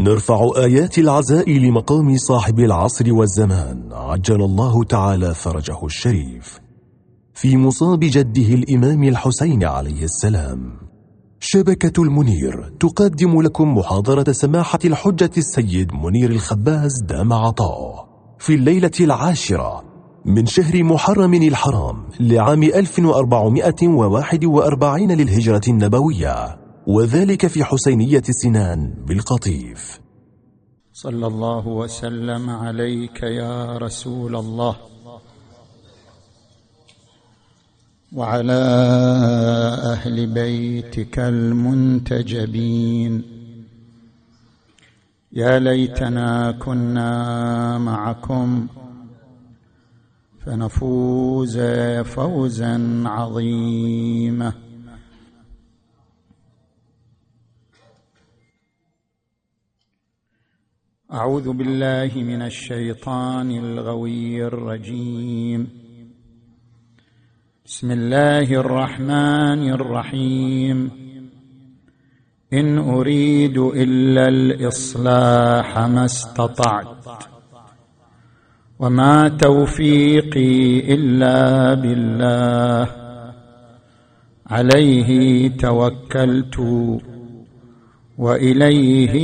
نرفع آيات العزاء لمقام صاحب العصر والزمان. عجل الله تعالى فرجه الشريف. في مصاب جده الإمام الحسين عليه السلام. شبكة المنير تقدم لكم محاضرة سماحة الحجة السيد منير الخباز دام عطاؤه في الليلة العاشرة من شهر محرم الحرام لعام 1441 للهجرة النبوية. وذلك في حسينية سنان بالقطيف. صلى الله وسلم عليك يا رسول الله. وعلى أهل بيتك المنتجبين. يا ليتنا كنا معكم فنفوز فوزا عظيما. أعوذ بالله من الشيطان الغوي الرجيم. بسم الله الرحمن الرحيم. إن أريد إلا الإصلاح ما استطعت وما توفيقي إلا بالله. عليه توكلت. وإليه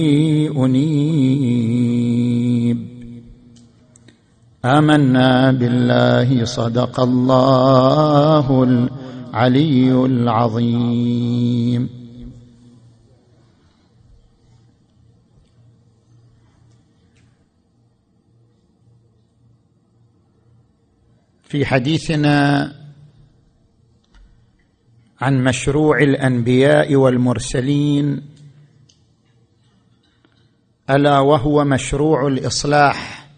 أنيب. آمنا بالله صدق الله العلي العظيم. في حديثنا عن مشروع الأنبياء والمرسلين ألا وهو مشروع الإصلاح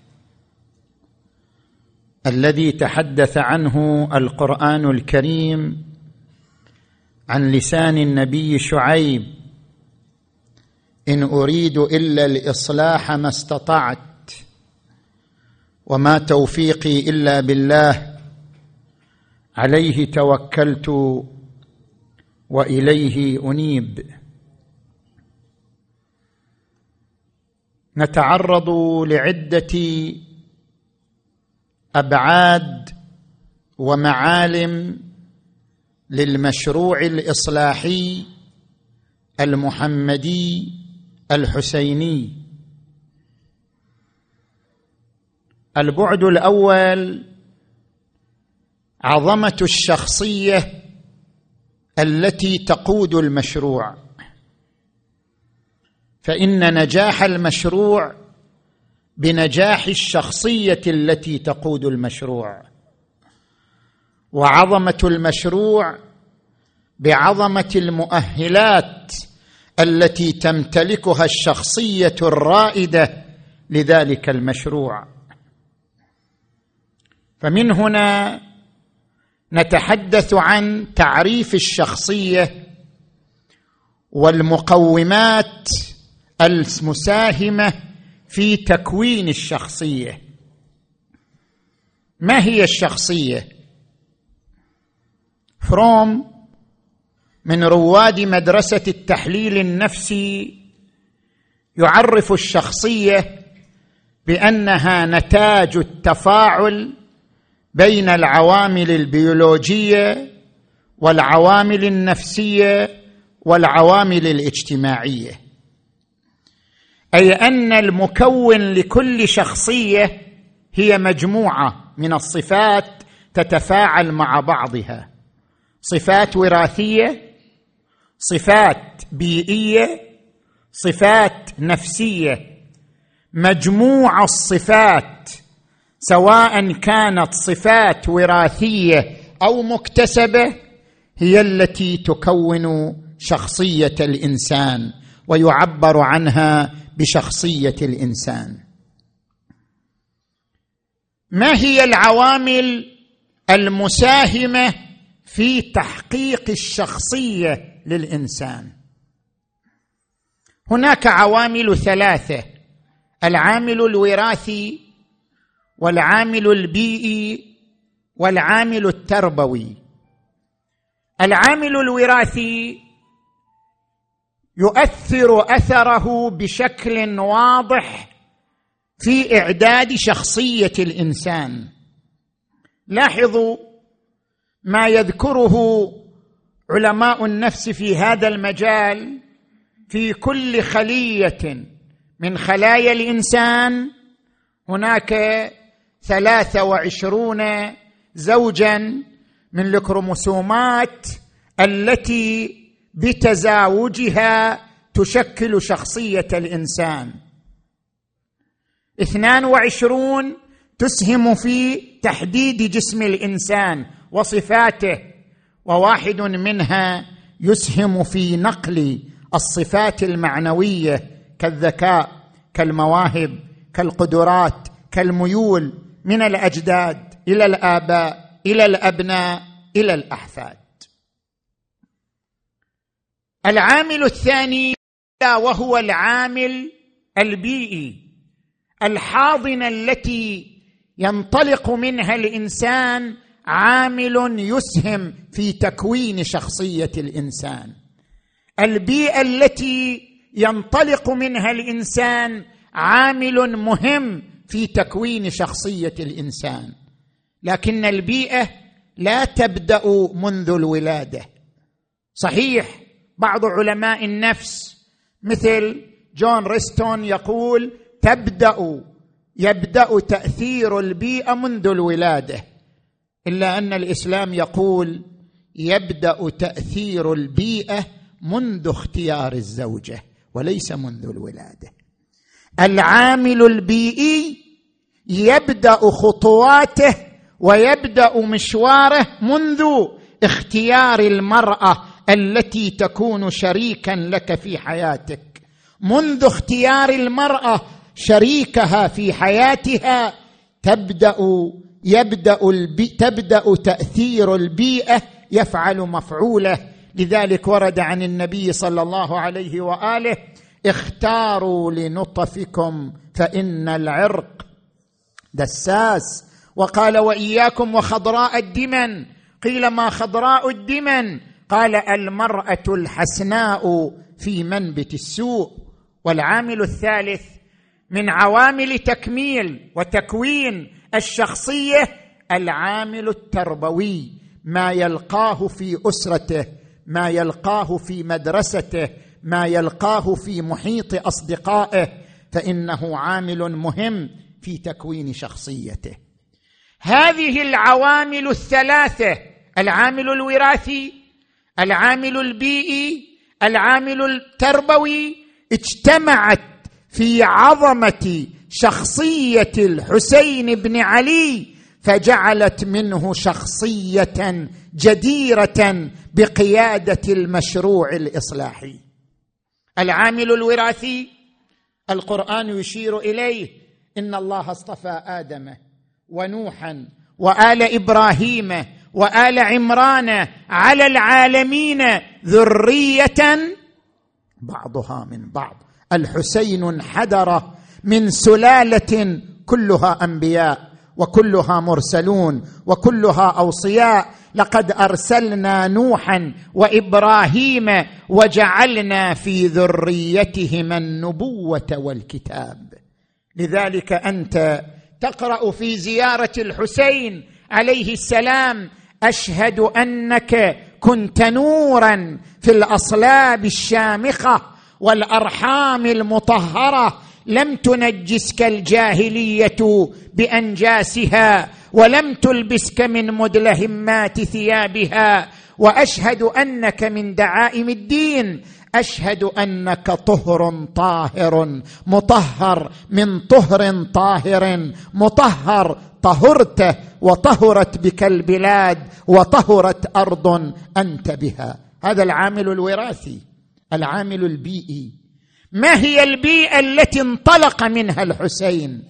الذي تحدث عنه القرآن الكريم عن لسان النبي شعيب. إن أريد إلا الإصلاح ما استطعت وما توفيقي إلا بالله عليه توكلت وإليه أنيب. نتعرض لعدة أبعاد ومعالم للمشروع الإصلاحي المحمدي الحسيني. البعد الأول عظمة الشخصية التي تقود المشروع. فإن نجاح المشروع بنجاح الشخصية التي تقود المشروع. وعظمة المشروع بعظمة المؤهلات التي تمتلكها الشخصية الرائدة لذلك المشروع. فمن هنا نتحدث عن تعريف الشخصية والمقومات المساهمة في تكوين الشخصية. ما هي الشخصية؟ فروم من رواد مدرسة التحليل النفسي يعرف الشخصية بأنها نتاج التفاعل بين العوامل البيولوجية والعوامل النفسية والعوامل الاجتماعية. أي أن المكون لكل شخصية هي مجموعة من الصفات تتفاعل مع بعضها. صفات وراثية صفات بيئية صفات نفسية. مجموع الصفات سواء كانت صفات وراثية أو مكتسبة هي التي تكون شخصية الإنسان ويعبر عنها بشخصية الإنسان. ما هي العوامل المساهمة في تحقيق الشخصية للإنسان؟ هناك عوامل ثلاثة العامل الوراثي والعامل البيئي والعامل التربوي. العامل الوراثي يؤثر أثره بشكل واضح في إعداد شخصية الإنسان. لاحظوا ما يذكره علماء النفس في هذا المجال في كل خلية من خلايا الإنسان. هناك ثلاثة وعشرون زوجا من الكروموسومات التي بتزاوجها تشكل شخصية الإنسان. اثنان وعشرون تسهم في تحديد جسم الإنسان وصفاته وواحد منها يسهم في نقل الصفات المعنوية كالذكاء كالمواهب كالقدرات كالميول من الأجداد إلى الآباء إلى الأبناء إلى الأحفاد. العامل الثاني وهو العامل البيئي الحاضنه التي ينطلق منها الإنسان عامل يسهم في تكوين شخصية الإنسان. البيئة التي ينطلق منها الإنسان عامل مهم في تكوين شخصية الإنسان. لكن البيئة لا تبدأ منذ الولادة. صحيح بعض علماء النفس مثل جون ريستون يقول تبدأ يبدأ تأثير البيئة منذ الولادة إلا أن الإسلام يقول يبدأ تأثير البيئة منذ اختيار الزوجة وليس منذ الولادة. العامل البيئي يبدأ خطواته ويبدأ مشواره منذ اختيار المرأة التي تكون شريكا لك في حياتك. منذ اختيار المرأة شريكها في حياتها تبدأ يبدأ البي تبدأ تأثير البيئة يفعل مفعوله. لذلك ورد عن النبي صلى الله عليه وآله اختاروا لنطفكم فإن العرق دساس وقال وإياكم وخضراء الدمن قيل ما خضراء الدمن؟ قال المرأة الحسناء في منبت السوء والعامل الثالث من عوامل تكميل وتكوين الشخصية العامل التربوي ما يلقاه في أسرته ما يلقاه في مدرسته ما يلقاه في محيط أصدقائه فإنه عامل مهم في تكوين شخصيته. هذه العوامل الثلاثة العامل الوراثي العامل البيئي العامل التربوي اجتمعت في عظمة شخصية الحسين بن علي فجعلت منه شخصية جديرة بقيادة المشروع الإصلاحي. العامل الوراثي القرآن يشير إليه إن الله اصطفى آدم ونوحا وآل إبراهيم وآل عمران على العالمين ذرية بعضها من بعض. الحسين انحدر من سلالة كلها أنبياء وكلها مرسلون وكلها أوصياء. لقد أرسلنا نوحا وإبراهيم وجعلنا في ذريتهما النبوة والكتاب. لذلك أنت تقرأ في زيارة الحسين عليه السلام أشهد أنك كنت نورا في الأصلاب الشامخة والأرحام المطهرة. لم تنجسك الجاهلية بأنجاسها ولم تلبسك من مدلهمات ثيابها. وأشهد أنك من دعائم الدين أشهد أنك طهر طاهر مطهر من طهر طاهر مطهر طهرت وطهرت بك البلاد وطهرت أرض أنت بها. هذا العامل الوراثي العامل البيئي. ما هي البيئة التي انطلق منها الحسين؟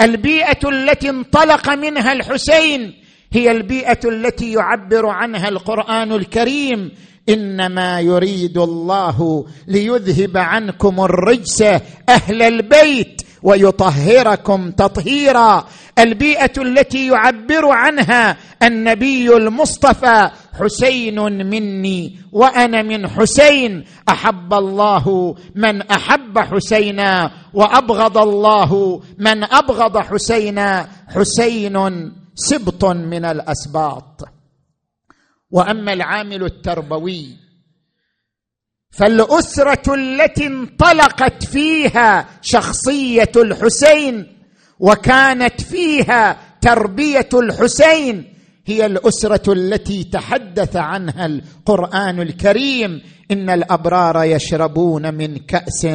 البيئة التي انطلق منها الحسين هي البيئة التي يعبر عنها القرآن الكريم إنما يريد الله ليذهب عنكم الرجس أهل البيت ويطهركم تطهيرا. البيئة التي يعبر عنها النبي المصطفى حسين مني وأنا من حسين. أحب الله من أحب حسينا وأبغض الله من أبغض حسينا. حسين سبط من الأسباط. وأما العامل التربوي فالأسرة التي انطلقت فيها شخصية الحسين وكانت فيها تربية الحسين هي الأسرة التي تحدث عنها القرآن الكريم إن الأبرار يشربون من كأس.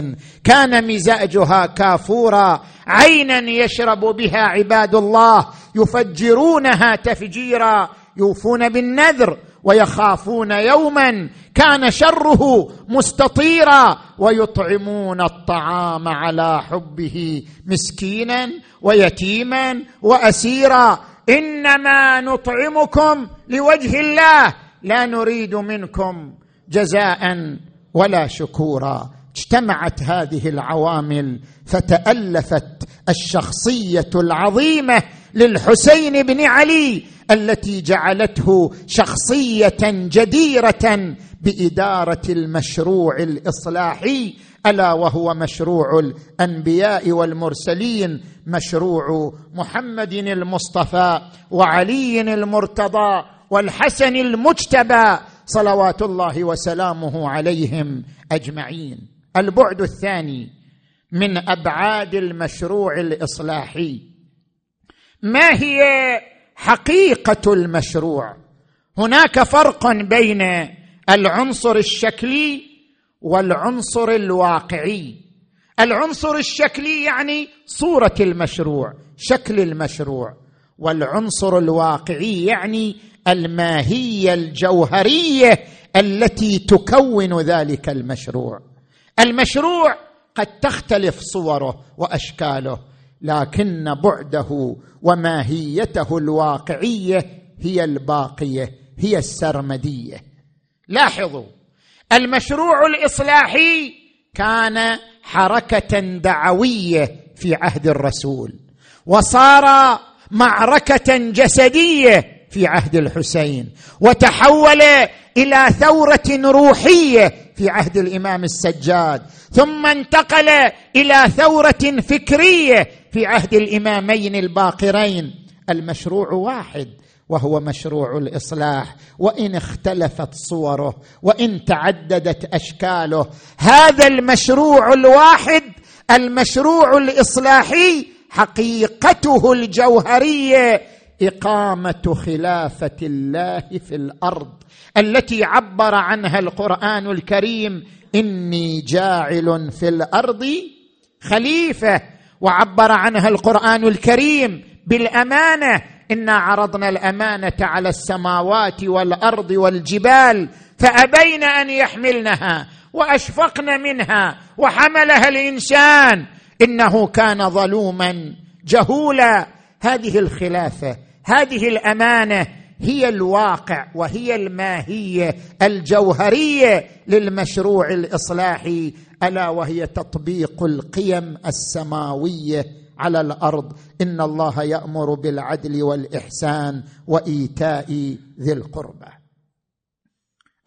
كان مزاجها كافورا عينا يشرب بها عباد الله يفجرونها تفجيرا. يوفون بالنذر ويخافون يوما كان شره مستطيرا ويطعمون الطعام على حبه مسكينا ويتيما وأسيرا إنما نطعمكم لوجه الله لا نريد منكم جزاء ولا شكورا اجتمعت هذه العوامل فتألفت الشخصية العظيمة للحسين بن علي التي جعلته شخصية جديرة بإدارة المشروع الإصلاحي ألا وهو مشروع الأنبياء والمرسلين مشروع محمد المصطفى وعلي المرتضى والحسن المجتبى صلوات الله وسلامه عليهم أجمعين. البعد الثاني من أبعاد المشروع الإصلاحي ما هي حقيقة المشروع. هناك فرق بين العنصر الشكلي والعنصر الواقعي. العنصر الشكلي يعني صورة المشروع شكل المشروع. والعنصر الواقعي يعني الماهية الجوهرية التي تكون ذلك المشروع. المشروع قد تختلف صوره وأشكاله. لكن بعده وماهيته الواقعية هي الباقية هي السرمدية. لاحظوا المشروع الإصلاحي كان حركة دعوية في عهد الرسول وصار معركة جسدية في عهد الحسين وتحول إلى ثورة روحية في عهد الإمام السجاد ثم انتقل إلى ثورة فكرية في عهد الإمامين الباقرين. المشروع واحد وهو مشروع الإصلاح. وإن اختلفت صوره وإن تعددت أشكاله. هذا المشروع الواحد المشروع الإصلاحي حقيقته الجوهرية إقامة خلافة الله في الأرض. التي عبر عنها القرآن الكريم إني جاعل في الأرض خليفة وعبر عنها القرآن الكريم بالأمانة إنا عرضنا الأمانة على السماوات والأرض والجبال فأبين أن يحملنها وأشفقن منها وحملها الإنسان إنه كان ظلوما جهولا. هذه الخلافة هذه الأمانة هي الواقع وهي الماهية الجوهرية للمشروع الإصلاحي ألا وهي تطبيق القيم السماوية على الأرض. إن الله يأمر بالعدل والإحسان وإيتاء ذي القربى.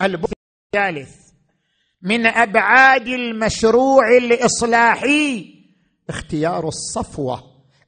البعد الثالث من أبعاد المشروع الإصلاحي اختيار الصفوة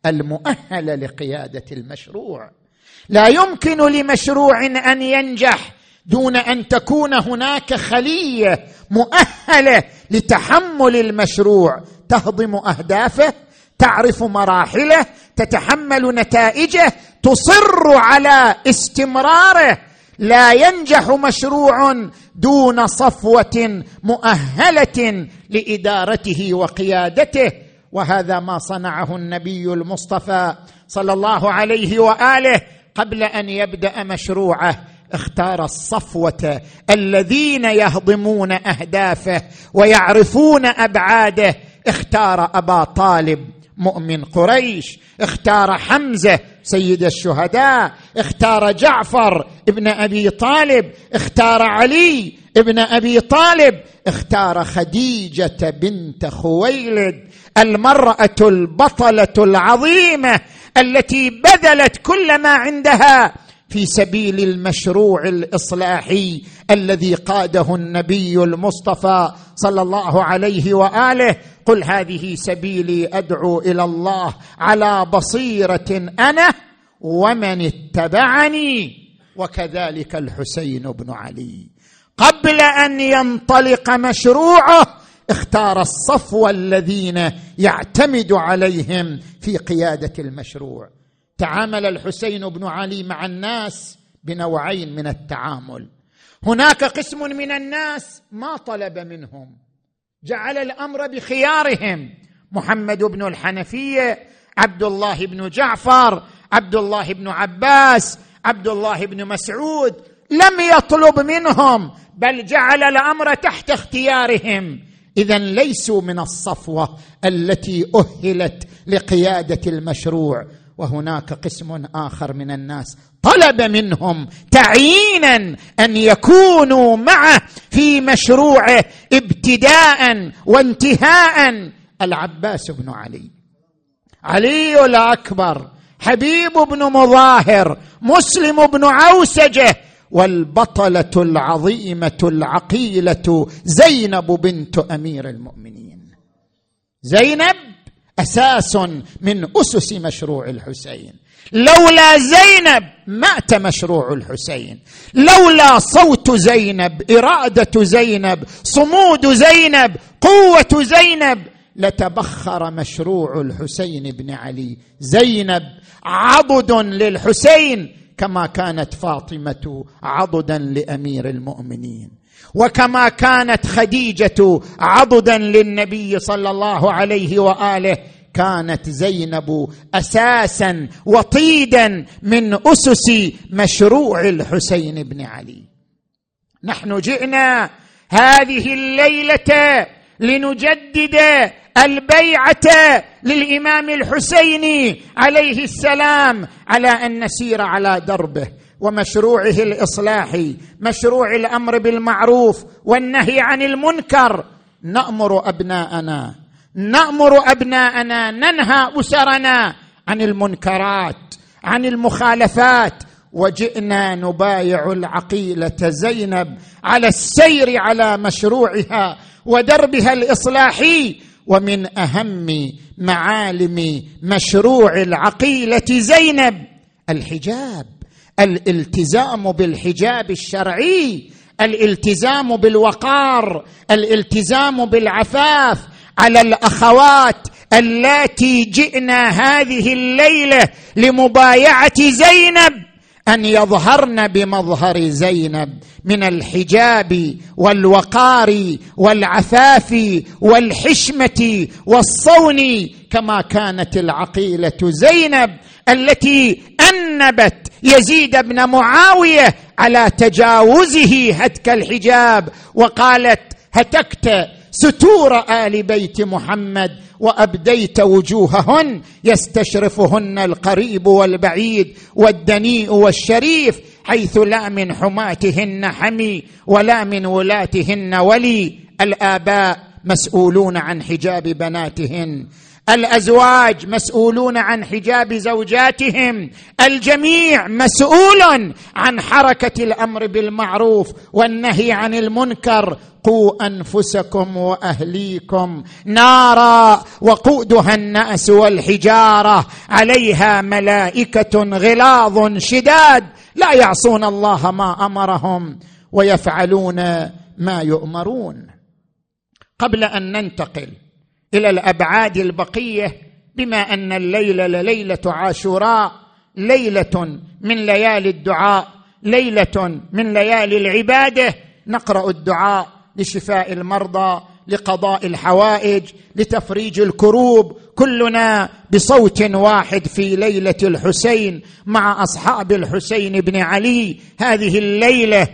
المؤهلة لقيادة المشروع. لا يمكن لمشروع أن ينجح دون أن تكون هناك خلية مؤهلة لتحمل المشروع. تهضم أهدافه تعرف مراحله تتحمل نتائجه تصر على استمراره. لا ينجح مشروع دون صفوة مؤهلة لإدارته وقيادته. وهذا ما صنعه النبي المصطفى صلى الله عليه وآله. قبل أن يبدأ مشروعه اختار الصفوة الذين يهضمون أهدافه ويعرفون أبعاده. اختار أبا طالب مؤمن قريش. اختار حمزة سيد الشهداء. اختار جعفر ابن أبي طالب. اختار علي ابن أبي طالب. اختار خديجة بنت خويلد. المرأة البطلة العظيمة التي بذلت كل ما عندها في سبيل المشروع الإصلاحي الذي قاده النبي المصطفى صلى الله عليه وآله. قل هذه سبيلي أدعو إلى الله على بصيرة أنا ومن اتبعني وكذلك الحسين بن علي. قبل أن ينطلق مشروعه اختار الصفوه الذين يعتمد عليهم في قيادة المشروع. تعامل الحسين بن علي مع الناس بنوعين من التعامل. هناك قسم من الناس ما طلب منهم. جعل الأمر بخيارهم. محمد بن الحنفية عبد الله بن جعفر عبد الله بن عباس عبد الله بن مسعود لم يطلب منهم بل جعل الأمر تحت اختيارهم. اذا ليسوا من الصفوة التي أهلت لقيادة المشروع. وهناك قسم آخر من الناس طلب منهم تعيينا أن يكونوا معه في مشروعه ابتداء وانتهاء. العباس بن علي علي الأكبر حبيب بن مظاهر مسلم بن عوسجه والبطلة العظيمة العقيلة زينب بنت أمير المؤمنين. زينب أساس من أسس مشروع الحسين. لولا زينب مات مشروع الحسين. لولا صوت زينب إرادة زينب صمود زينب قوة زينب لتبخر مشروع الحسين بن علي. زينب عضد للحسين كما كانت فاطمة عضدا لأمير المؤمنين وكما كانت خديجة عضدا للنبي صلى الله عليه وآله كانت زينب أساسا وطيدا من أسس مشروع الحسين بن علي. نحن جئنا هذه الليلة لنجدد البيعة للإمام الحسيني عليه السلام على أن نسير على دربه ومشروعه الاصلاحي مشروع الأمر بالمعروف والنهي عن المنكر. نأمر أبناءنا نأمر أبناءنا ننهى أسرنا عن المنكرات عن المخالفات. وجئنا نبايع العقيلة زينب على السير على مشروعها ودربها الإصلاحي ومن أهم معالم مشروع العقيلة زينب الحجاب الالتزام بالحجاب الشرعي الالتزام بالوقار الالتزام بالعفاف على الأخوات اللاتي جئنا هذه الليلة لمبايعة زينب. أن يظهرن بمظهر زينب من الحجاب والوقار والعفاف والحشمة والصون كما كانت العقيلة زينب التي أنبت يزيد بن معاوية على تجاوزه هتك الحجاب وقالت هتكت ستور آل بيت محمد وأبديت وجوههن يستشرفهن القريب والبعيد والدنيء والشريف حيث لا من حماتهن حمي ولا من ولاتهن ولي. الآباء مسؤولون عن حجاب بناتهن. الأزواج مسؤولون عن حجاب زوجاتهم. الجميع مسؤول عن حركة الأمر بالمعروف والنهي عن المنكر. قوا أنفسكم وأهليكم نارا وقودها الناس والحجارة. عليها ملائكة غلاظ شداد. لا يعصون الله ما أمرهم ويفعلون ما يؤمرون. قبل أن ننتقل إلى الأبعاد البقية بما أن الليلة لليلة عاشوراء ليلة من ليالي الدعاء ليلة من ليالي العبادة. نقرأ الدعاء لشفاء المرضى لقضاء الحوائج لتفريج الكروب. كلنا بصوت واحد في ليلة الحسين مع أصحاب الحسين بن علي. هذه الليلة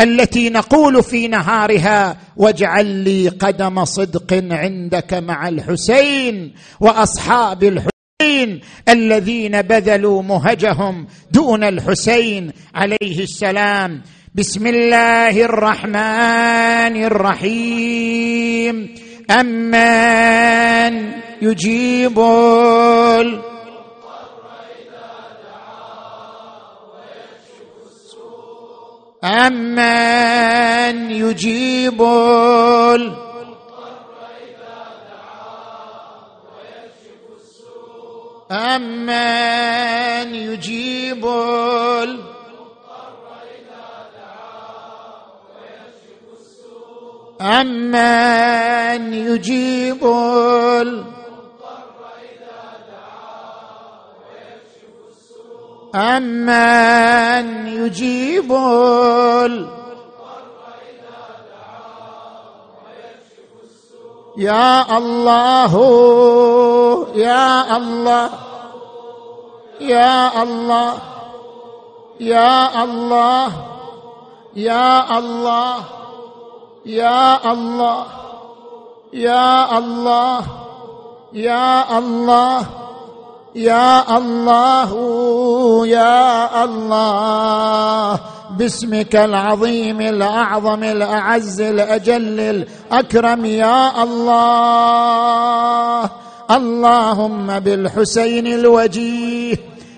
التي نقول في نهارها واجعل لي قدم صدق عندك مع الحسين وأصحاب الحسين الذين بذلوا مهجهم دون الحسين عليه السلام. بسم الله الرحمن الرحيم. أمن يجيب أمن يجيب أمن يجيب أمن يجيب أمن يجيب يا الله يا الله يا الله يا الله يا الله يا الله يا الله يا الله يا الله يا الله. باسمك العظيم الأعظم الأعز الأجل الأكرم يا الله. اللهم بالحسين الوجيه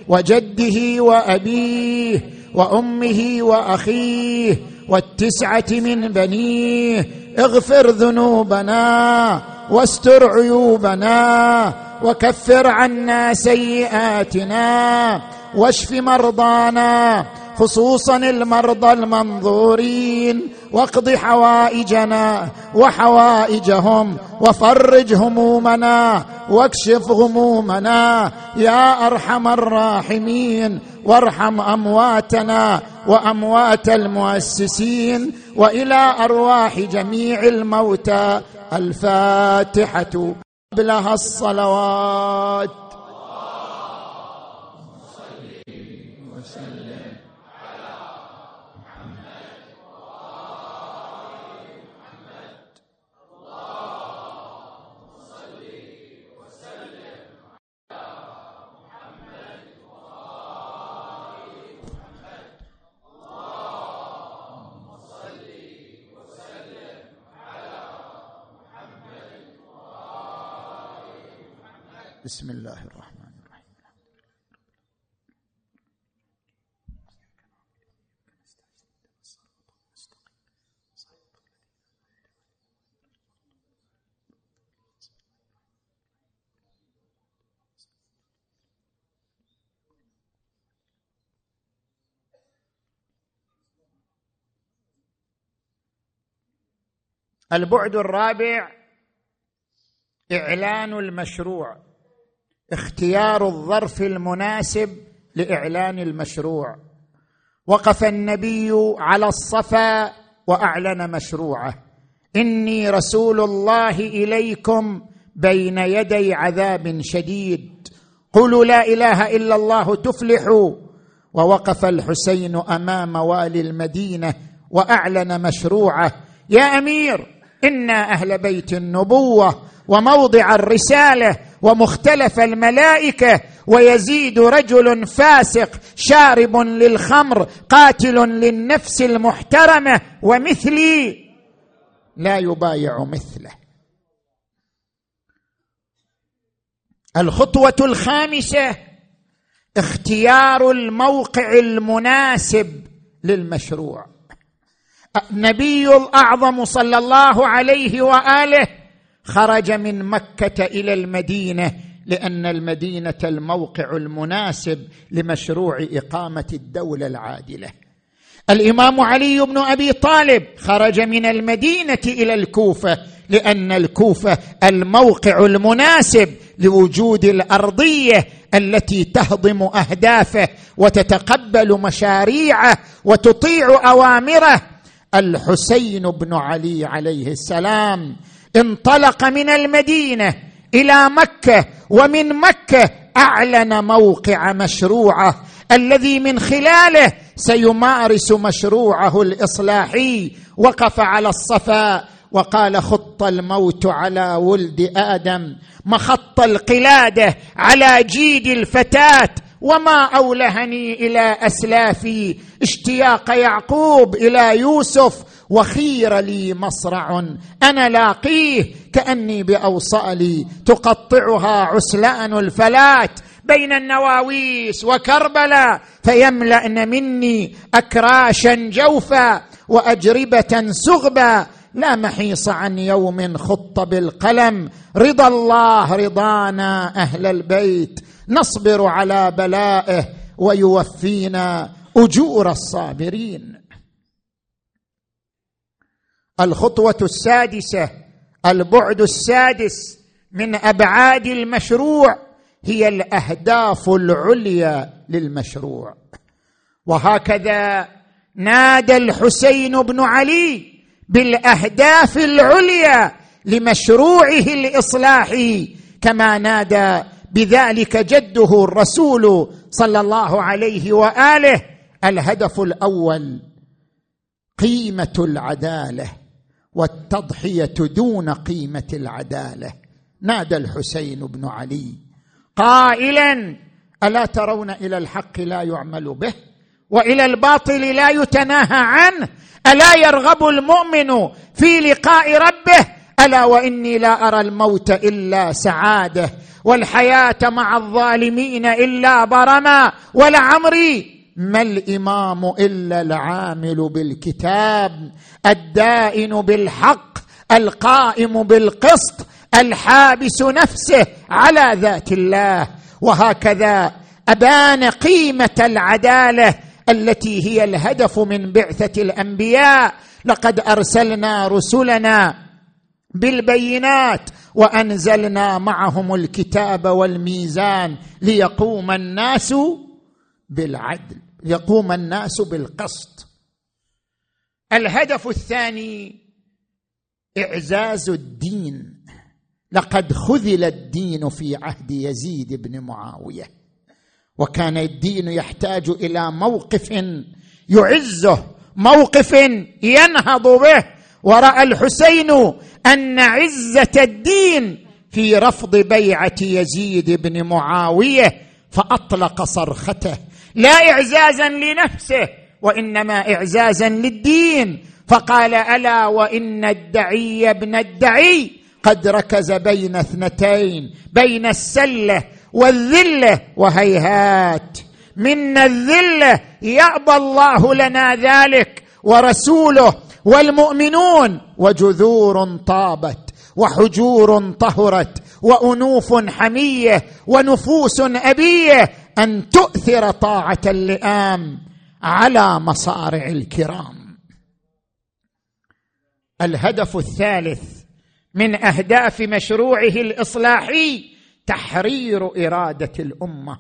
وجده وأبيه وأمه وأخيه والتسعة من بنيه. اغفر ذنوبنا واستر عيوبنا وكفر عنا سيئاتنا واشف مرضانا خصوصا المرضى المنظورين. واقض حوائجنا وحوائجهم وفرج همومنا واكشف غمومنا يا أرحم الراحمين. وارحم أمواتنا وأموات المؤسسين وإلى أرواح جميع الموتى. الفاتحة قبلها الصلوات. بسم الله الرحمن الرحيم. البعد الرابع إعلان المشروع. اختيار الظرف المناسب لإعلان المشروع. وقف النبي على الصفا وأعلن مشروعه. إني رسول الله إليكم بين يدي عذاب شديد. قولوا لا إله إلا الله تفلحوا. ووقف الحسين أمام والي المدينة وأعلن مشروعه. يا أمير أنا أهل بيت النبوة وموضع الرسالة ومختلف الملائكة ويزيد رجل فاسق شارب للخمر قاتل للنفس المحترمة ومثلي لا يبايع مثله. الخطوة الخامسة اختيار الموقع المناسب للمشروع. النبي الأعظم صلى الله عليه وآله خرج من مكة إلى المدينة لأن المدينة الموقع المناسب لمشروع إقامة الدولة العادلة. الإمام علي بن أبي طالب خرج من المدينة إلى الكوفة لأن الكوفة الموقع المناسب لوجود الأرضية التي تهضم أهدافه وتتقبل مشاريعه وتطيع أوامره. الحسين بن علي عليه السلام انطلق من المدينة إلى مكة ومن مكة أعلن موقع مشروعه الذي من خلاله سيمارس مشروعه الإصلاحي. وقف على الصفا وقال خط الموت على ولد آدم مخط القلادة على جيد الفتاة وما أولهني إلى أسلافي اشتياق يعقوب إلى يوسف وخير لي مصرع أنا لاقيه كأني بأوصالي. تقطعها عسلان الفلات بين النواويس وكربلاء فيملأن مني أكراشا جوفا وأجربة سغبا. لا محيص عن يوم خط بالقلم. رضا الله رضانا أهل البيت. نصبر على بلائه ويوفينا أجور الصابرين. الخطوة السادسة البعد السادس من أبعاد المشروع هي الأهداف العليا للمشروع. وهكذا نادى الحسين بن علي بالأهداف العليا لمشروعه الإصلاحي كما نادى بذلك جده الرسول صلى الله عليه وآله الهدف الأول قيمة العدالة. والتضحية دون قيمة العدالة. نادى الحسين بن علي. قائلا ألا ترون إلى الحق لا يعمل به؟ وإلى الباطل لا يتناهى عنه؟ ألا يرغب المؤمن في لقاء ربه؟ ألا وإني لا أرى الموت إلا سعادة والحياة مع الظالمين إلا برما ولعمري ما الإمام إلا العامل بالكتاب الدائن بالحق القائم بالقسط الحابس نفسه على ذات الله. وهكذا أبان قيمة العدالة التي هي الهدف من بعثة الأنبياء. لقد أرسلنا رسلنا بالبينات وأنزلنا معهم الكتاب والميزان ليقوم الناس بالعدل يقوم الناس بالقسط. الهدف الثاني إعزاز الدين. لقد خذل الدين في عهد يزيد بن معاوية وكان الدين يحتاج إلى موقف يعزه موقف ينهض به. ورأى الحسين أن عزة الدين في رفض بيعة يزيد بن معاوية فأطلق صرخته. لا اعزازا لنفسه وإنما اعزازا للدين. فقال ألا وإن الدعي ابن الدعي قد ركز بين اثنتين بين السلة والذلة وهيهات. منا الذلة يأبى الله لنا ذلك ورسوله والمؤمنون. وجذور طابت وحجور طهرت وأنوف حمية ونفوس أبية أن تؤثر طاعة اللئام على مصارع الكرام. الهدف الثالث من أهداف مشروعه الإصلاحي تحرير إرادة الأمة.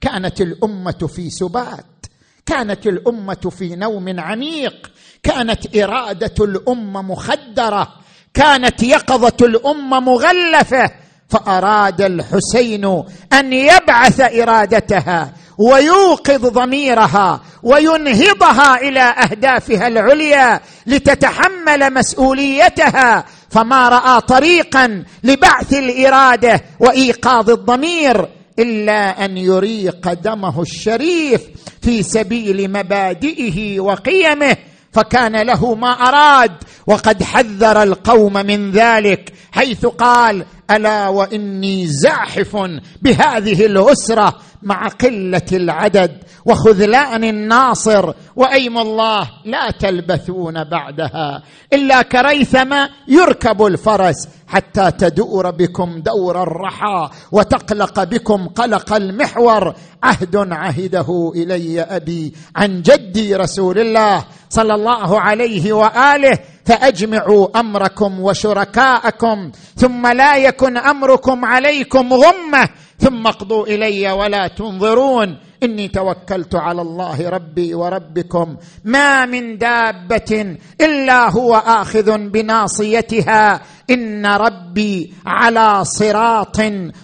كانت الأمة في سبات كانت الأمة في نوم عميق كانت إرادة الأمة مخدرة كانت يقظة الأمة مغلفة فأراد الحسين أن يبعث إرادتها ويوقظ ضميرها وينهضها إلى أهدافها العليا لتتحمل مسؤوليتها فما رأى طريقا لبعث الإرادة وإيقاظ الضمير إلا أن يريق دمه الشريف في سبيل مبادئه وقيمه فكان له ما أراد وقد حذر القوم من ذلك حيث قال ألا وإني زاحف بهذه الاسره مع قلة العدد وخذلان الناصر وأيم الله لا تلبثون بعدها إلا كريثما يركب الفرس حتى تدور بكم دور الرحى وتقلق بكم قلق المحور. عهد عهده إلي أبي عن جدي رسول الله صلى الله عليه وآله فأجمعوا أمركم وشركاءكم ثم لا يكن أمركم عليكم غمة. ثم اقضوا إلي ولا تنظرون. إني توكلت على الله ربي وربكم. ما من دابة إلا هو آخذ بناصيتها. إن ربي على صراط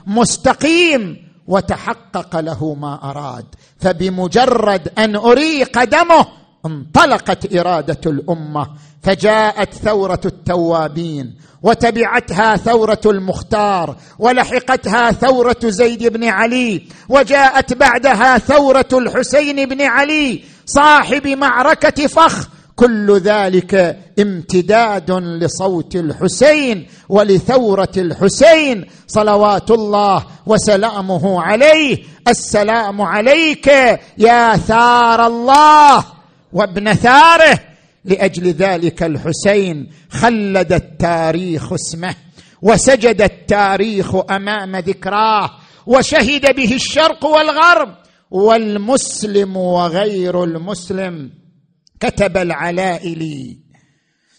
مستقيم. وتحقق له ما أراد. فبمجرد أن أريق دمه انطلقت إرادة الأمة. فجاءت ثورة التوابين وتبعتها ثورة المختار ولحقتها ثورة زيد بن علي وجاءت بعدها ثورة الحسين بن علي صاحب معركة فخ. كل ذلك امتداد لصوت الحسين ولثورة الحسين صلوات الله وسلامه عليه. السلام عليك يا ثار الله وابن ثاره. لأجل ذلك الحسين خلد التاريخ اسمه وسجد التاريخ أمام ذكراه وشهد به الشرق والغرب والمسلم وغير المسلم. كتب العلائلي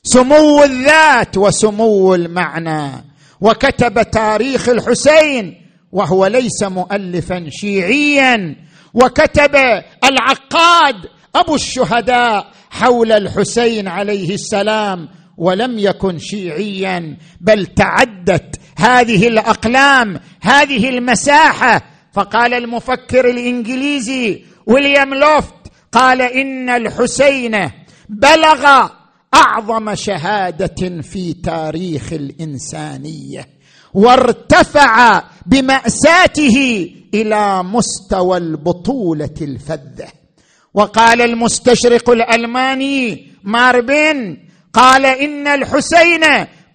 سمو الذات وسمو المعنى وكتب تاريخ الحسين وهو ليس مؤلفا شيعيا وكتب العقاد أبو الشهداء حول الحسين عليه السلام ولم يكن شيعيا بل تعدت هذه الأقلام هذه المساحة. فقال المفكر الإنجليزي ويليام لوفت قال إن الحسين بلغ أعظم شهادة في تاريخ الإنسانية وارتفع بمأساته إلى مستوى البطولة الفذة. وقال المستشرق الألماني ماربن قال إن الحسين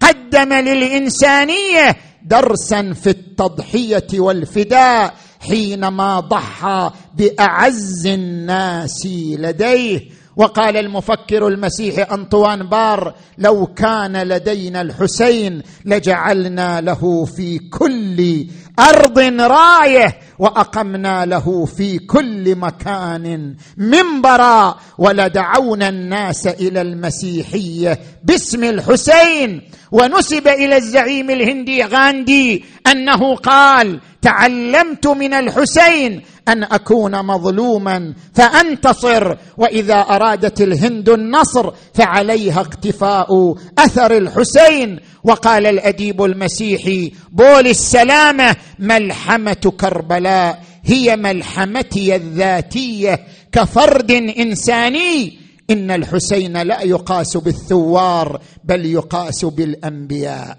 قدم للإنسانية درسا في التضحية والفداء حينما ضحى بأعز الناس لديه. وقال المفكر المسيحي أنطوان بار لو كان لدينا الحسين لجعلنا له في كل أرض راية وأقمنا له في كل مكان منبرا ولدعونا الناس إلى المسيحية باسم الحسين. ونسب إلى الزعيم الهندي غاندي أنه قال تعلمت من الحسين أن أكون مظلوما فأنتصر. وإذا أرادت الهند النصر فعليها اقتفاء أثر الحسين. وقال الأديب المسيحي بول السلامة ملحمة كربلاء هي ملحمتي الذاتية. كفرد إنساني إن الحسين لا يقاس بالثوار بل يقاس بالأنبياء.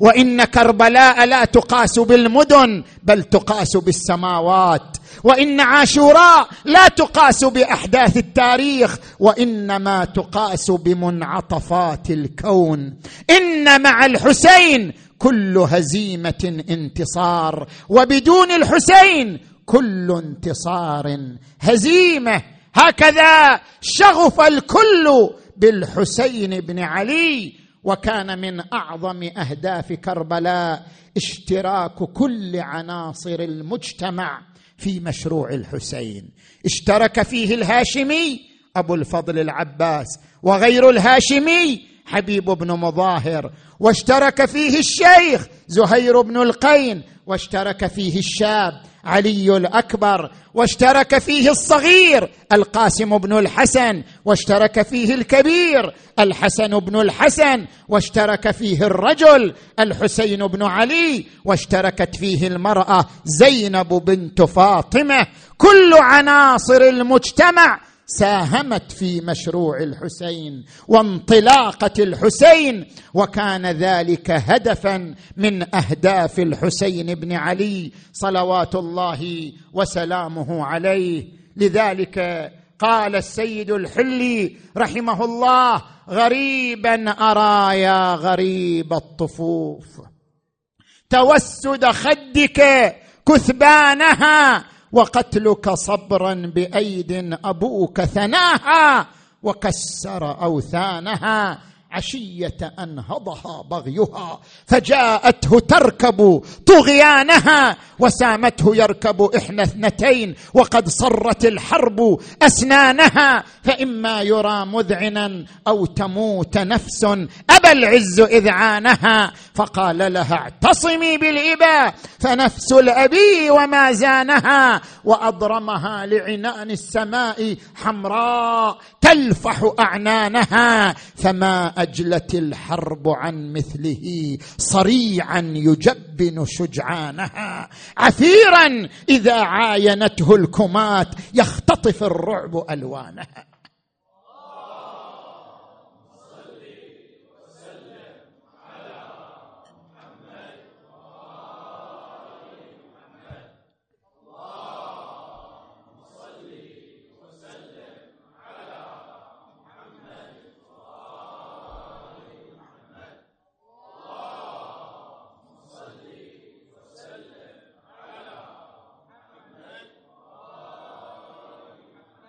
وإن كربلاء لا تقاس بالمدن بل تقاس بالسماوات. وإن عاشوراء لا تقاس بأحداث التاريخ وإنما تقاس بمنعطفات الكون. إن مع الحسين كل هزيمة انتصار وبدون الحسين كل انتصار هزيمة. هكذا شغف الكل بالحسين بن علي وكان من أعظم أهداف كربلاء اشتراك كل عناصر المجتمع في مشروع الحسين. اشترك فيه الهاشمي أبو الفضل العباس وغير الهاشمي حبيب بن مظاهر. واشترك فيه الشيخ زهير بن القين واشترك فيه الشاب علي الأكبر واشترك فيه الصغير القاسم بن الحسن واشترك فيه الكبير الحسن بن الحسن واشترك فيه الرجل الحسين بن علي واشتركت فيه المرأة زينب بنت فاطمة. كل عناصر المجتمع ساهمت في مشروع الحسين وانطلاقة الحسين وكان ذلك هدفا من أهداف الحسين بن علي صلوات الله وسلامه عليه. لذلك قال السيد الحلي رحمه الله غريبا ارى يا غريب الطفوف. توسد خدك كثبانها وقتلك صبرا بأيد أبوك ثناها وكسر أوثانها. عشية أنهضها بغيها فجاءته تركب طغيانها وسامته يركب إحدى اثنتين وقد صرت الحرب أسنانها فإما يرى مذعنا أو تموت نفس ابى العز اذعانها فقال لها اعتصمي بالاباء فنفس الأبي وما زانها وأضرمها لعنان السماء حمراء تلفح أعنانها فما اجلت الحرب عن مثله صريعا يجبن شجعانها. عثيرا إذا عاينته الكمات يختطف الرعب ألوانها.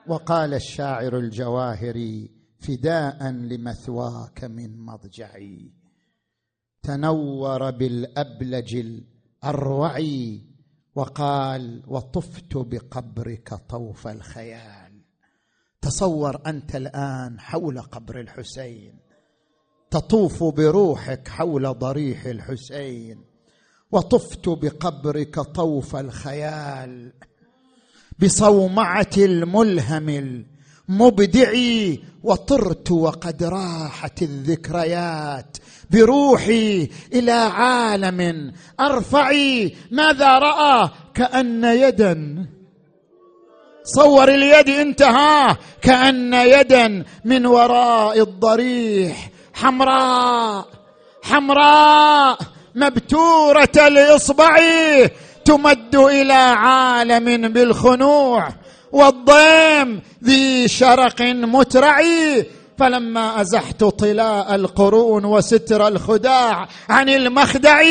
وقال الشاعر الجواهري فداء لمثواك من مضجعي. تنور بالأبلج الأروع وقال وطفت بقبرك طوف الخيال. تصور أنت الآن حول قبر الحسين. تطوف بروحك حول ضريح الحسين. وطفت بقبرك طوف الخيال. بصومعة الملهم المبدعي وطرت وقد راحت الذكريات. بروحي إلى عالم أرفعي ماذا رأى؟ كأن يدا. صور اليد انتهى كأن يدا من وراء الضريح. حمراء حمراء مبتورة الاصبع تمد إلى عالم بالخنوع والضيم ذي شرق مترعي. فلما أزحت طلاء القرون وستر الخداع عن المخدع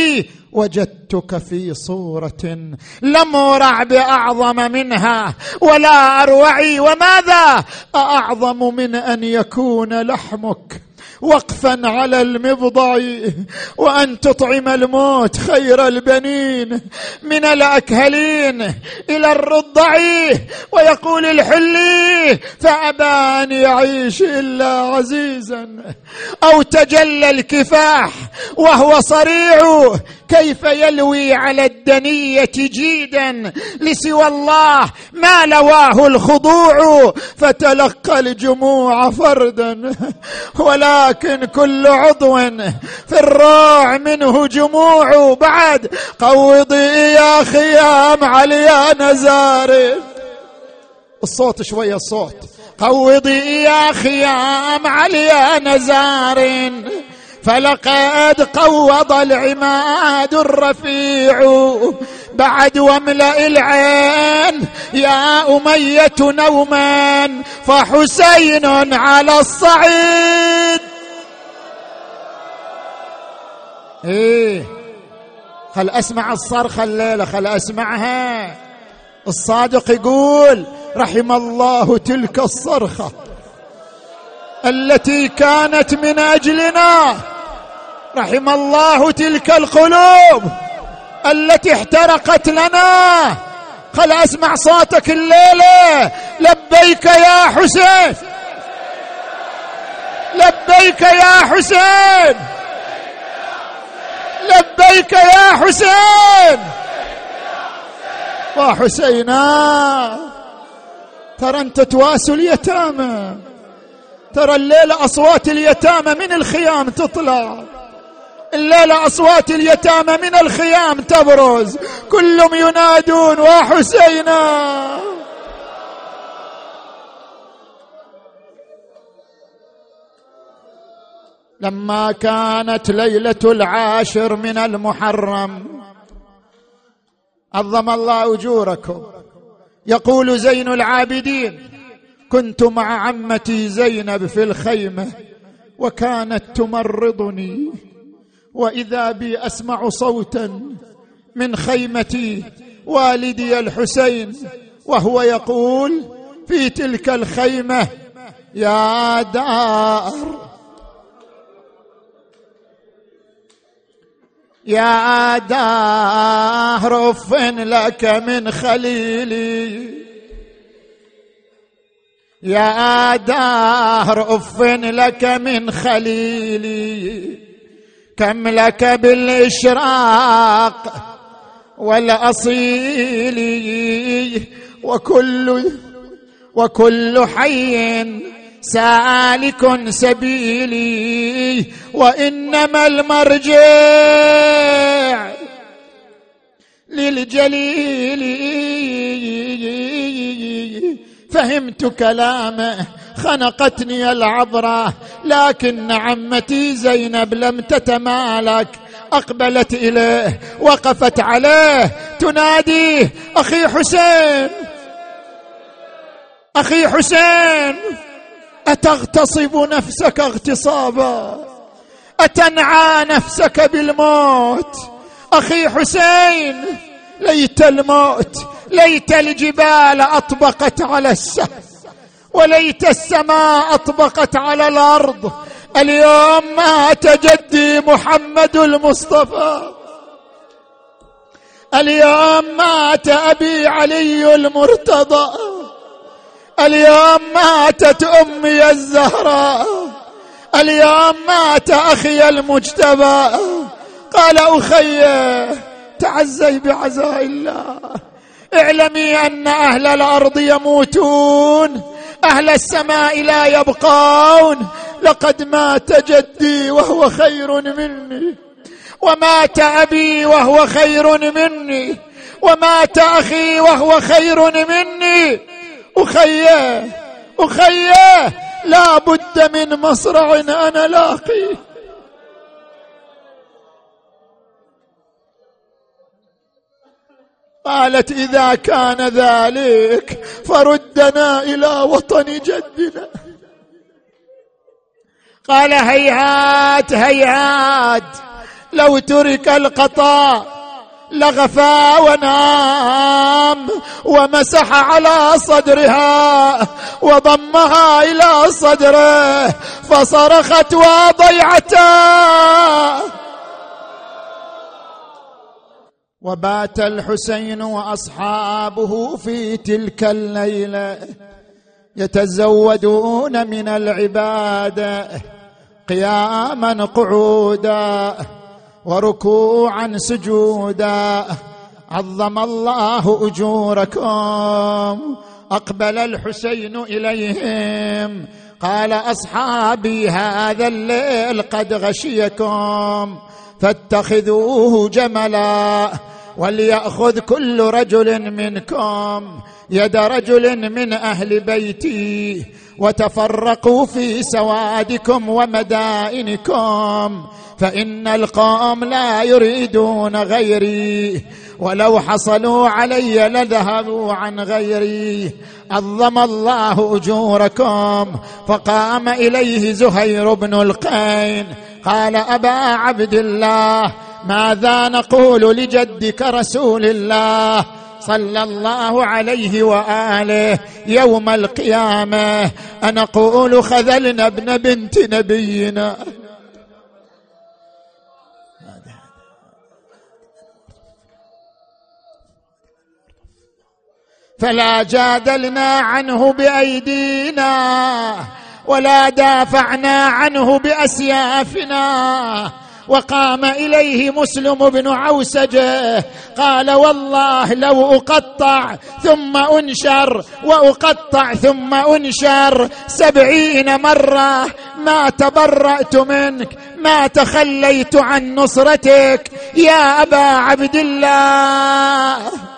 وجدتك في صورة لم أرع بأعظم منها ولا أروعي. وماذا؟ اعظم من أن يكون لحمك. وقفا على المبضع وأن تطعم الموت خير البنين من الأكهلين إلى الرضع ويقول الحلي فابى ان يعيش إلا عزيزا أو تجلى الكفاح وهو صريع كيف يلوي على الدنية جيدا لسوى الله؟ ما لواه الخضوع؟ فتلقى الجموع فردا. ولكن كل عضو في الروع منه جموع. بعد قوضي يا خيام علي نزار. الصوت شوية الصوت. قوضي يا خيام علي نزار. فلقد قوض العماد الرفيع. بعد واملأ العين يا أمية نوما فحسين على الصعيد. إيه خل أسمع الصرخة الليلة خل أسمعها. الصادق يقول رحم الله تلك الصرخة التي كانت من أجلنا. رحم الله تلك القلوب التي احترقت لنا. خل أسمع صوتك الليلة. لبيك يا حسين. لبيك يا حسين. لبيك يا حسين. وحسينا. ترى أنت تواسوا اليتامى. ترى الليلة أصوات اليتامى من الخيام تطلع. الليلة أصوات اليتامى من الخيام تبرز. كلهم ينادون وحسينا. لما كانت ليلة العاشر من المحرم عظم الله أجوركم. يقول زين العابدين كنت مع عمتي زينب في الخيمة وكانت تمرضني. وإذا بي أسمع صوتا من خيمتي والدي الحسين وهو يقول في تلك الخيمة يا دار يا دار أف لك من خليلي. يا دار أف لك من خليلي. كم لك بالإشراق والأصيل وكل وكل حي سالك سبيلي وإنما المرجع للجليل فهمت كلامه خنقتني العذراء لكن عمتي زينب لم تتمالك. أقبلت إليه وقفت عليه. تناديه أخي حسين. أخي حسين أتغتصب نفسك اغتصابا؟ أتنعى نفسك بالموت؟ أخي حسين ليت الموت ليت الجبال أطبقت على السهل وليت السماء أطبقت على الأرض. اليوم مات جدي محمد المصطفى. اليوم مات أبي علي المرتضى. اليوم ماتت أمي الزهراء. اليوم مات أخي المجتبى. قال أخي تعزي بعزاء الله. اعلمي أن أهل الأرض يموتون أهل السماء لا يبقون. لقد مات جدي وهو خير مني ومات أبي وهو خير مني ومات أخي وهو خير مني. اخيه اخيه لا بد من مصرع أنا لاقيه قالت إذا كان ذلك فردنا إلى وطن جدنا. قال هيهات هيهات لو ترك القطاع لغفى ونام ومسح على صدرها وضمها إلى صدره فصرخت وضيعتا. وبات الحسين وأصحابه في تلك الليلة يتزودون من العباده قياما قعودا وركوعا سجودا. عظم الله أجوركم. أقبل الحسين إليهم. قال أصحابي هذا الليل قد غشيكم. فاتخذوه جملا. وليأخذ كل رجل منكم يد رجل من أهل بيتي وتفرقوا في سوادكم ومدائنكم فإن القوم لا يريدون غيري. ولو حصلوا علي لذهبوا عن غيري. عظم الله أجوركم فقام إليه زهير بن القين. قال أبا عبد الله ماذا نقول لجدك رسول الله صلى الله عليه وآله يوم القيامة؟ أنقول خذلنا ابن بنت نبينا. فلا جادلنا عنه بأيدينا ولا دافعنا عنه بأسيافنا. وقام إليه مسلم بن عوسجه قال والله لو أقطع ثم أنشر وأقطع ثم أنشر. سبعين مرة ما تبرأت منك ما تخليت عن نصرتك. يا أبا عبد الله.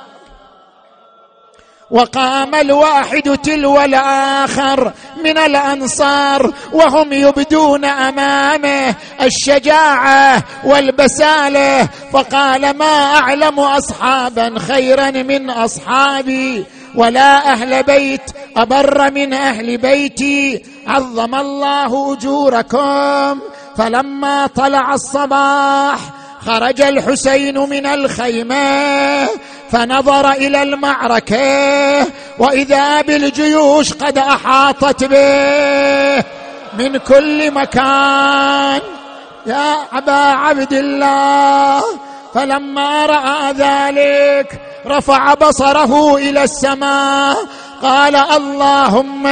وقام الواحد تلو الآخر من الأنصار وهم يبدون أمامه الشجاعة والبسالة. فقال ما أعلم أصحابا خيرا من أصحابي ولا أهل بيت أبر من أهل بيتي. عظم الله أجوركم. فلما طلع الصباح خرج الحسين من الخيمة فنظر إلى المعركة وإذا بالجيوش قد أحاطت به. من كل مكان يا أبا عبد الله. فلما رأى ذلك رفع بصره إلى السماء. قال اللهم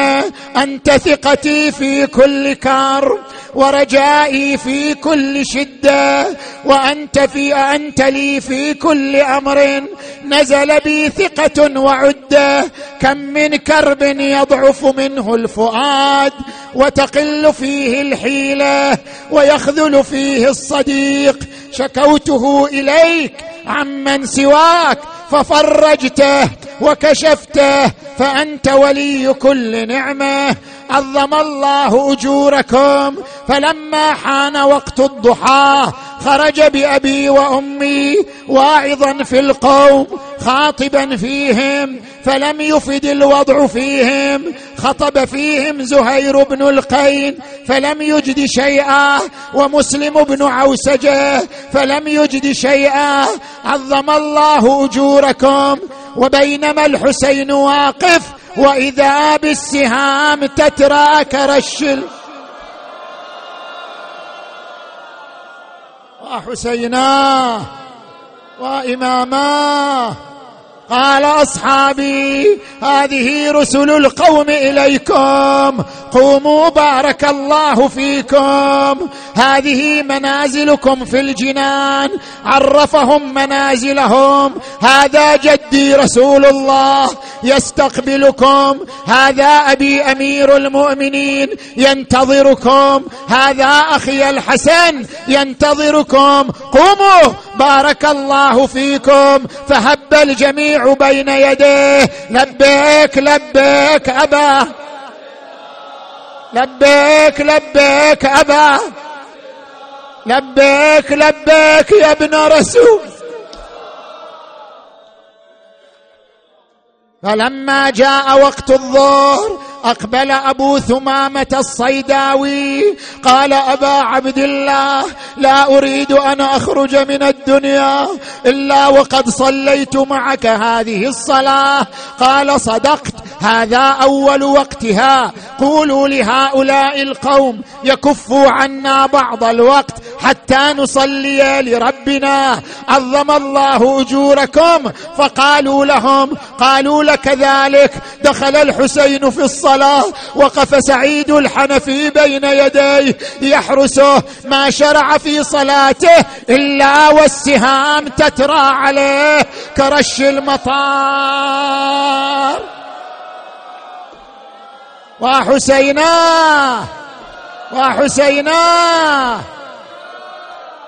أنت ثقتي في كل كرب. ورجائي في كل شدة وأنت في أنت لي في كل أمر. نزل بي ثقة وعدة كم من كرب يضعف منه الفؤاد وتقل فيه الحيلة ويخذل فيه الصديق. شكوته إليك عمن سواك ففرجته وكشفته فأنت ولي كل نعمة. عظم الله أجوركم. فلما حان وقت الضحى خرج بأبي وأمي واعظا في القوم خاطبا فيهم فلم يفد الوضع فيهم. خطب فيهم زهير بن القين فلم يجد شيئا. ومسلم بن عوسجة فلم يجد شيئا. عظم الله أجوركم. وبينما الحسين واقف وإذا بالسهام تترى كرشل وحسيناه وإماماه قال أصحابي هذه رسل القوم إليكم. قوموا بارك الله فيكم. هذه منازلكم في الجنان. عرفهم منازلهم. هذا جدي رسول الله يستقبلكم. هذا أبي أمير المؤمنين ينتظركم. هذا أخي الحسن ينتظركم. قوموا بارك الله فيكم. فهب الجميع بين يديه. لبيك لبيك أبا. لبيك لبيك أبا. لبيك لبيك يا ابن رسول. فلما جاء وقت الظهر أقبل أبو ثمامة الصيداوي قال أبا عبد الله لا أريد أن أخرج من الدنيا إلا وقد صليت معك هذه الصلاة. قال صدقت هذا أول وقتها. قولوا لهؤلاء القوم يكفوا عنا بعض الوقت حتى نصلي لربنا. عظم الله أجوركم فقالوا لهم قالوا لك ذلك. دخل الحسين في الصلاة وقف سعيد الحنفي بين يديه يحرسه ما شرع في صلاته إلا والسهام تترى عليه كرش المطار. وحسيناه وحسيناه.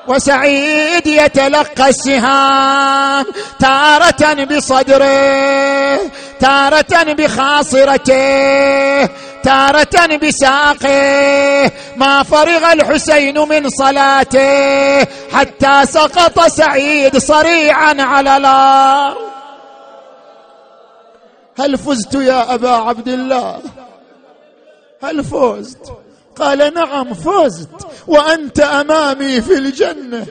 وسعيد يتلقى السهام تارة بصدره تارة بخاصرته تارة بساقه. ما فرغ الحسين من صلاته حتى سقط سعيد صريعا على الأرض. هل فزت يا أبا عبد الله؟ هل فزت؟ قال نعم فزت. وأنت أمامي في الجنة.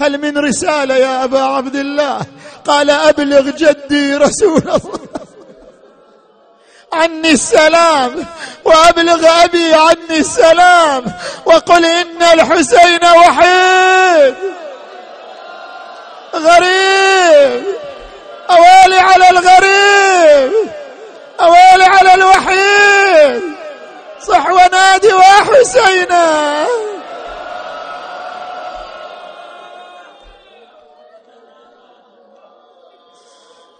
هل من رسالة يا أبا عبد الله؟ قال أبلغ جدي رسول الله. عني السلام وأبلغ أبي عني السلام وقل إن الحسين وحيد. غريب. أوالي على الغريب. أوالي على الوحيد. صح ونادي وحسينا.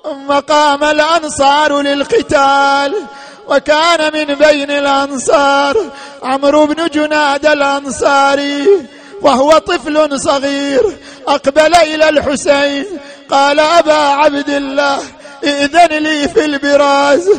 ثم قام الأنصار للقتال وكان من بين الأنصار عمرو بن جناد الأنصاري وهو طفل صغير أقبل إلى الحسين قال أبا عبد الله ائذن لي في البراز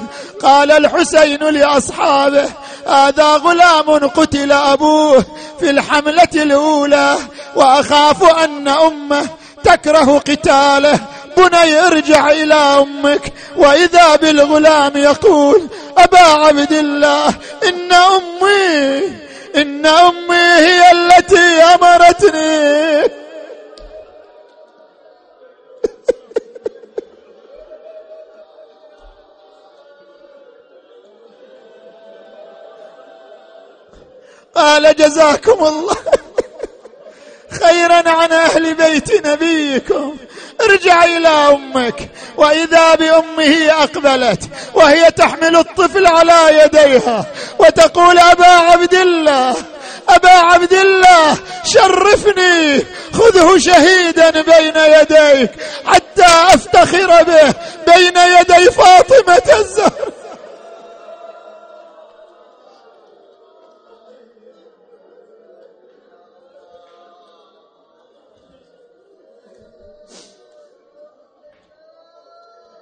قال الحسين لأصحابه هذا غلام قتل أبوه في الحملة الأولى وأخاف أن أمه تكره قتاله. بني ارجع إلى أمك. وإذا بالغلام يقول أبا عبد الله إن أمي إن أمي هي التي أمرتني. قال جزاكم الله. خيرا عن أهل بيت نبيكم. ارجع إلى أمك. وإذا بأمه أقبلت وهي تحمل الطفل على يديها وتقول أبا عبد الله أبا عبد الله شرفني خذه شهيدا بين يديك حتى أفتخر به بين يدي فاطمة الزهر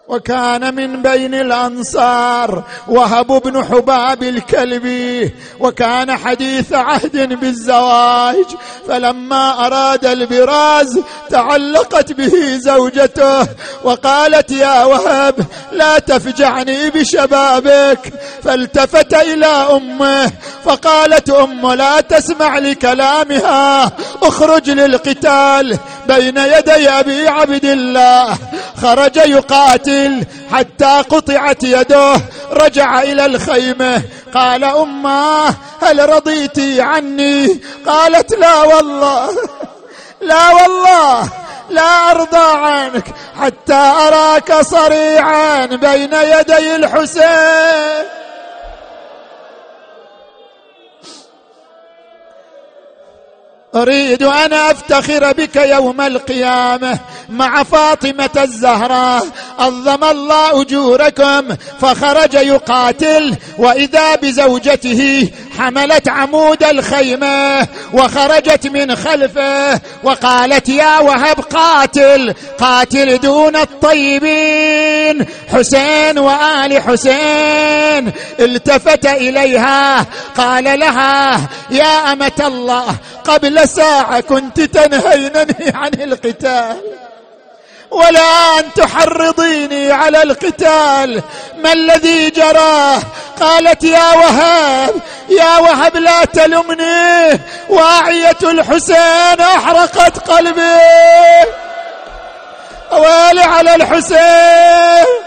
وكان من بين الأنصار وهب بن حباب الكلبي وكان حديث عهد بالزواج فلما أراد البراز تعلقت به زوجته وقالت يا وهب لا تفجعني بشبابك فالتفت إلى أمه فقالت أم لا تسمع لكلامها اخرج للقتال بين يدي أبي عبد الله خرج يقاتل حتى قطعت يده رجع إلى الخيمة. قال اماه هل رضيت عني؟ قالت لا والله لا والله لا أرضى عنك حتى أراك صريعا بين يدي الحسين. أريد أن أفتخر بك يوم القيامة مع فاطمة الزهراء. عظم الله اجوركم فخرج يقاتل وإذا بزوجته حملت عمود الخيمة وخرجت من خلفه وقالت يا وهب قاتل قاتل دون الطيبين. حسين وآل حسين التفت إليها قال لها يا أمة الله قبل ساعة كنت تنهينني عن القتال. ولا أن تحرضيني على القتال. ما الذي جراه قالت يا وهاب يا وهب لا تلمني. واعية الحسين أحرقت قلبي. ويلي على الحسين.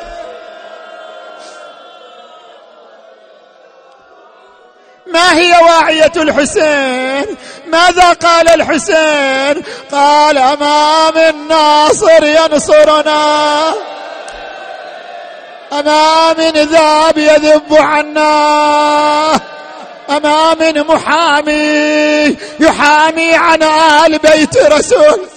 ما هي واعية الحسين؟ ماذا قال الحسين؟ قال أمام الناصر ينصرنا. أمام ذاب يذب عنا. أمام محامي يحامي عن آل بيت رسول.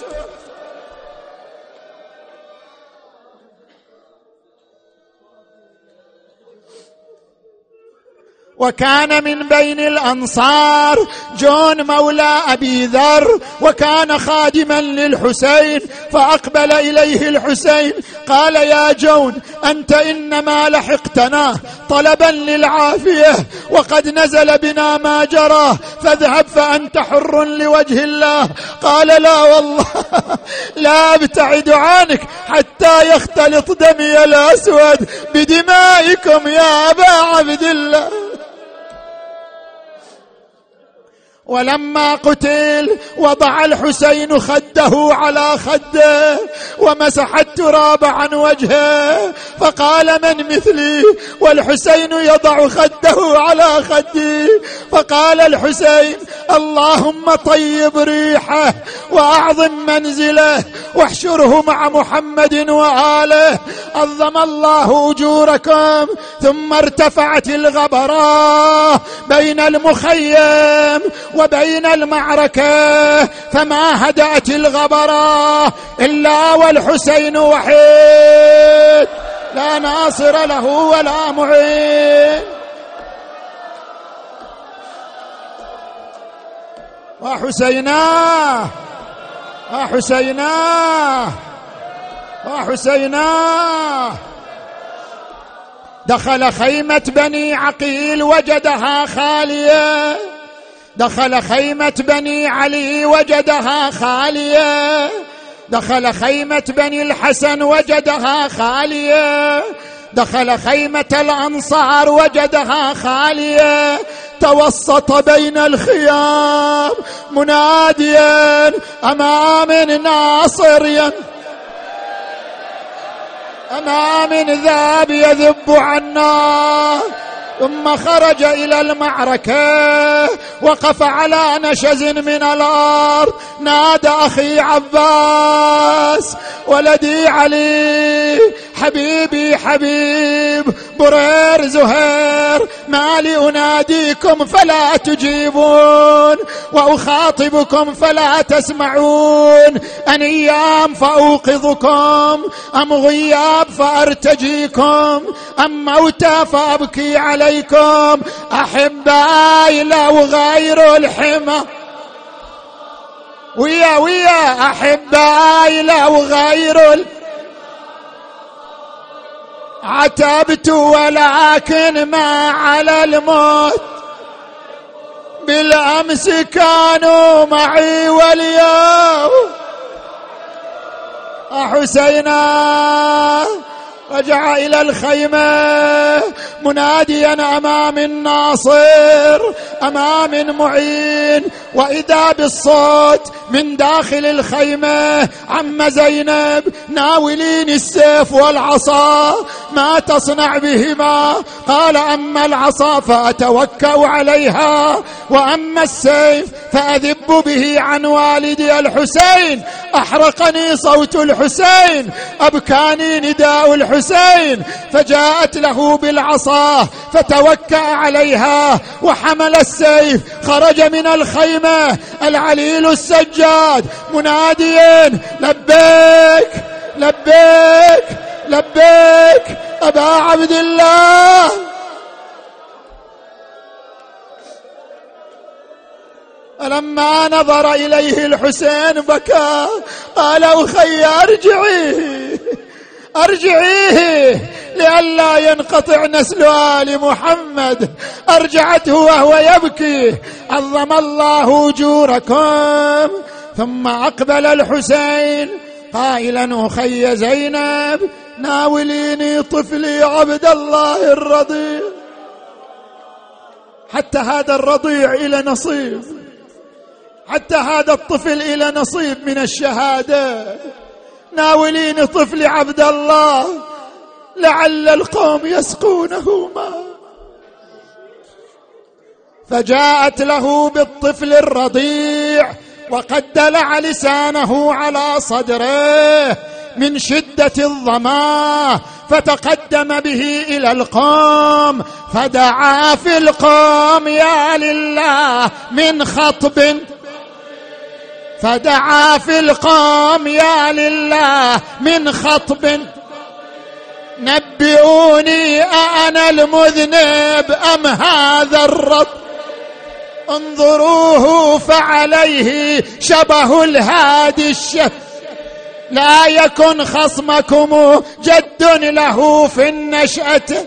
وكان من بين الأنصار جون مولى أبي ذر وكان خادما للحسين فأقبل إليه الحسين قال يا جون أنت إنما لحقتنا طلبا للعافية وقد نزل بنا ما جرى فاذهب فأنت حر لوجه الله. قال لا والله لا أبتعد عنك حتى يختلط دمي الأسود بدمائكم يا أبا عبد الله. ولما قتل وضع الحسين خده على خده ومسح التراب عن وجهه فقال من مثلي؟ والحسين يضع خده على خدي. فقال الحسين اللهم طيب ريحه وأعظم منزله واحشره مع محمد وآله. عظم الله أجوركم ثم ارتفعت الغبراء بين المخيم وبين المعركة فما هدأت الغبراء إلا والحسين وحيد. لا ناصر له ولا معين. وحسيناه وحسيناه وحسيناه. دخل خيمة بني عقيل وجدها خالية. دخل خيمة بني علي وجدها خالية. دخل خيمة بني الحسن وجدها خالية. دخل خيمة الأنصار وجدها خالية. توسط بين الخيام مناديا أمام ناصر أمام ذاب يذب عنا. ثم خرج إلى المعركة وقف على نشز من الأرض. نادى أخي عباس ولدي علي حبيبي حبيب برير زهير ما لي اناديكم فلا تجيبون وأخاطبكم فلا تسمعون أن إيام فأوقظكم أم غياب فأرتجيكم أم موتى فأبكي عليكم أحبائي لو غير الحمى. ويا ويا أحبائي لو غير عتبت ولكن ما على الموت. بالأمس كانوا معي واليوم. حسينا رجع إلى الخيمة مناديا أمام الناصر أمام معين وإذا بالصوت من داخل الخيمة عم زينب ناولين السيف والعصا ما تصنع بهما؟ قال أما العصا فأتوكأ عليها وأما السيف فأذب به عن والدي الحسين. أحرقني صوت الحسين أبكاني نداء الحسين. فجاءت له بالعصا فتوكأ عليها وحمل السيف خرج من الخيمة العليل السجاد مناديا لبيك لبيك لبيك أبا عبد الله. فلما نظر إليه الحسين بكى قال أخي أرجعي. أرجعيه لئلا ينقطع نسل آل محمد. أرجعته وهو يبكي. عظم الله أجوركم. ثم أقبل الحسين. قائلا أخي زينب ناوليني طفلي عبد الله الرضيع. حتى هذا الرضيع إلى نصيب. حتى هذا الطفل إلى نصيب من الشهادة. ناولين طفل عبد الله. لعل القوم يسقونه ماء فجاءت له بالطفل الرضيع وقد دلع لسانه على صدره من شدة الظما فتقدم به إلى القوم فدعا في القوم يا لله من خطب فدعا في القوم يا لله من خطب. نبئوني أأنا المذنب أم هذا الرب؟ انظروه فعليه شبه الهادي الشف لا يكن خصمكم جد له في النشأة.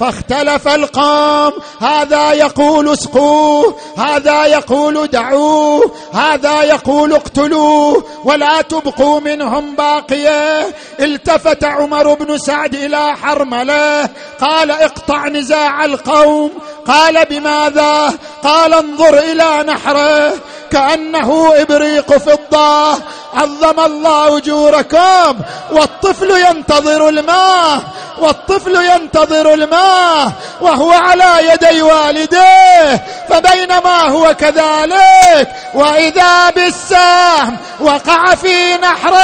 فاختلف القوم. هذا يقول اسقوه هذا يقول دعوه هذا يقول اقتلوه. ولا تبقوا منهم باقية. التفت عمر بن سعد إلى حرملة. قال اقطع نزاع القوم. قال بماذا؟ قال انظر إلى نحره. كأنه إبريق فضة. عظم الله أجوركم. والطفل ينتظر الماء. والطفل ينتظر الماء. وهو على يدي والديه فبينما هو كذلك وإذا بالسهم وقع في نحره.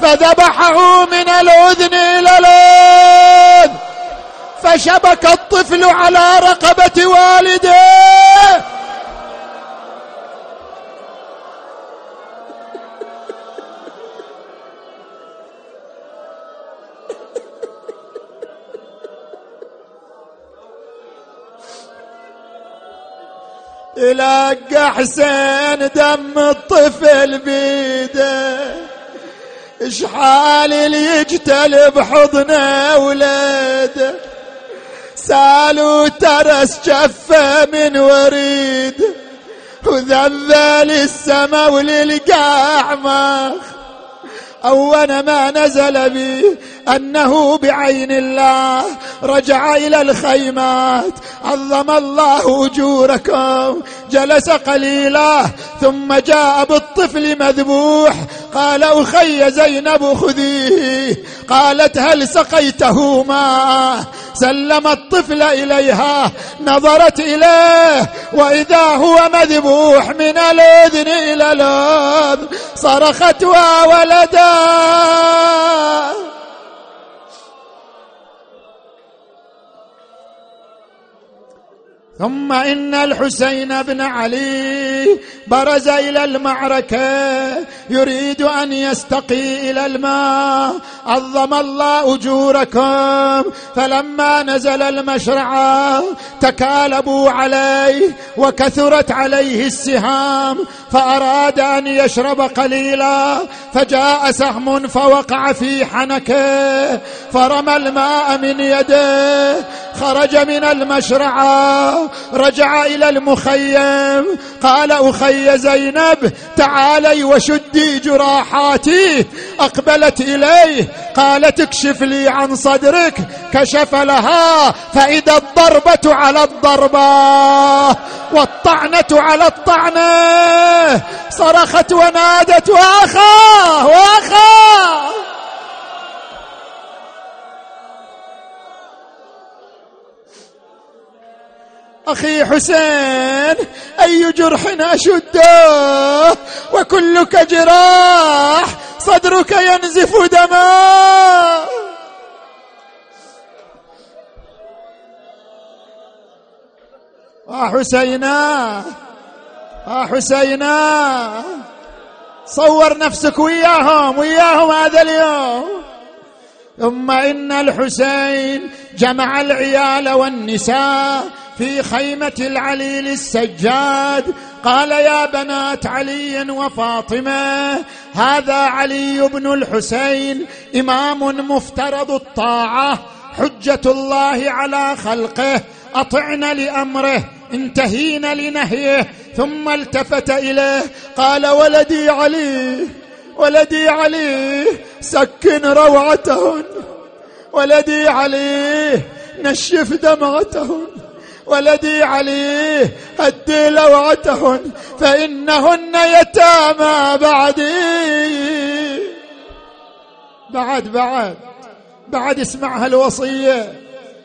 فذبحه من الأذن إلى الأذن. فشبك الطفل على رقبة والديه يلقى حسين دم الطفل بيده. اشحال اللي يجتل بحضنه ولاده سالوا ترس جفه من وريد وذبل السما وللقاع ماخ أول ما نزل بي أنه بعين الله رجع إلى الخيمات. عظم الله أجوركم جلس قليلا ثم جاء بالطفل مذبوح. قال أخي زينب خذيه. قالت هل سقيته ماء؟ سلم الطفل إليها نظرت إليه وإذا هو مذبوح من الأذن إلى الاذن صرخت وولدا ثم إن الحسين بن علي برز إلى المعركة يريد أن يستقي إلى الماء. عظم الله أجوركم. فلما نزل المشرعه تكالبوا عليه وكثرت عليه السهام. فأراد أن يشرب قليلا. فجاء سهم فوقع في حنكه. فرمى الماء من يده. خرج من المشرعة رجع إلى المخيم. قال أخي زينب تعالي وشدي جراحاتي. أقبلت إليه. قالت اكشف لي عن صدرك. كشف لها. فإذا الضربة على الضربة والطعنة على الطعنة صرخت ونادت وأخاه! وأخاه! أخي حسين أي جرح أشده؟ وكلك جراح صدرك ينزف دما. آه حسينا آه حسينا. صور نفسك وياهم وياهم هذا اليوم. ثم إن الحسين جمع العيال والنساء في خيمة العليل السجاد. قال يا بنات علي وفاطمة هذا علي بن الحسين إمام مفترض الطاعة. حجة الله على خلقه أطعن لأمره انتهين لنهيه ثم التفت إليه. قال ولدي علي ولدي علي سكن روعتهن. ولدي علي نشف دمعتهن. ولدي عليه هدي لوعتهن فإنهن يتامى بعدي. بعد بعد بعد اسمعها الوصية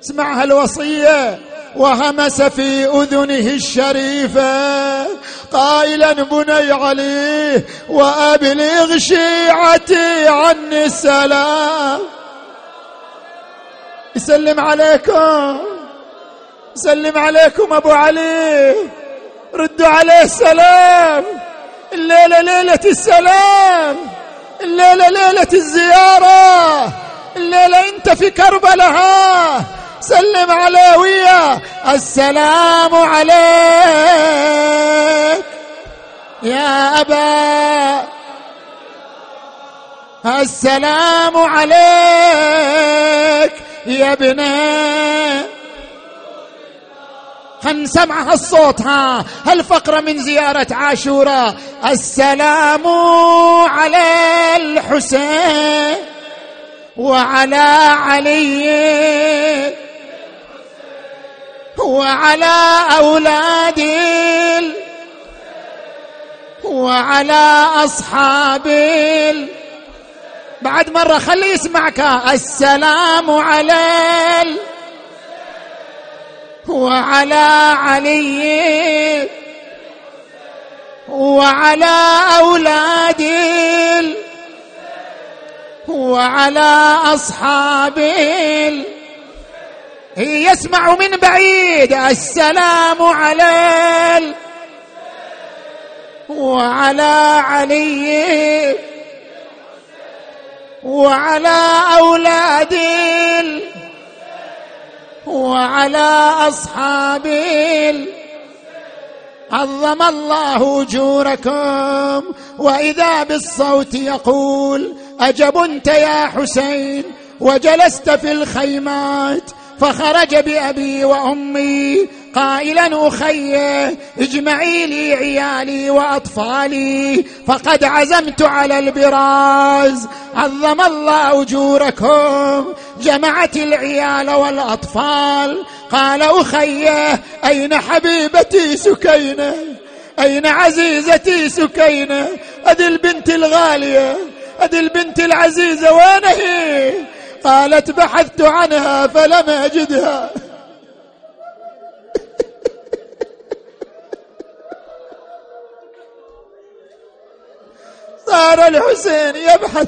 اسمعها الوصية. وهمس في أذنه الشريفة قائلا بني علي وأبلغ شيعتي عني السلام. يسلم عليكم. سلم عليكم أبو علي. ردوا عليه السلام. الليلة ليلة السلام. الليلة ليلة الزيارة. الليلة أنت في كربلاء. سلم عليه وياه السلام عليك. يا أبا. السلام عليك يا ابني. هنسمع هالصوت ها هالفقرة من زيارة عاشوراء السلام على الحسين وعلى علي. وعلى أولاد وعلى أصحاب بعد مرة خلي يسمعك. السلام على وعلى علي وعلى أولاد وعلى أصحاب يسمع من بعيد السلام على وعلى علي وعلى أولاد وعلى أصحاب عظم الله أجوركم. وإذا بالصوت يقول أجبنت يا حسين؟ وجلست في الخيمات فخرج بأبي وأمي قائلا أخي اجمعي لي عيالي وأطفالي فقد عزمت على البراز. عظم الله أجوركم جمعت العيال والأطفال. قال أخي أين حبيبتي سكينة؟ أين عزيزتي سكينة؟ أدي البنت الغالية أدي البنت العزيزة وين هي قالت بحثت عنها فلم أجدها. صار الحسين يبحث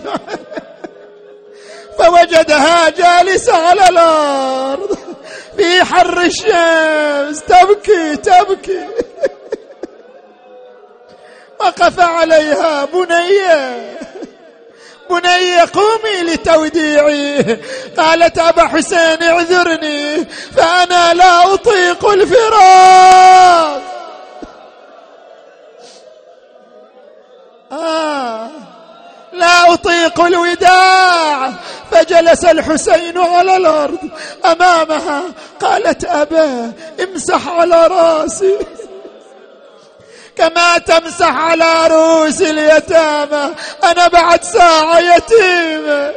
فوجدها جالسة على الأرض. في حر الشمس. تبكي تبكي. وقف عليها بنيه بني قومي لتوديعي. قالت أبا حسين اعذرني فأنا لا أطيق الفراق. آه. لا أطيق الوداع. فجلس الحسين على الأرض. أمامها قالت أبا امسح على رأسي. كما تمسح على رؤوس اليتامى. أنا بعد ساعة يتيمة.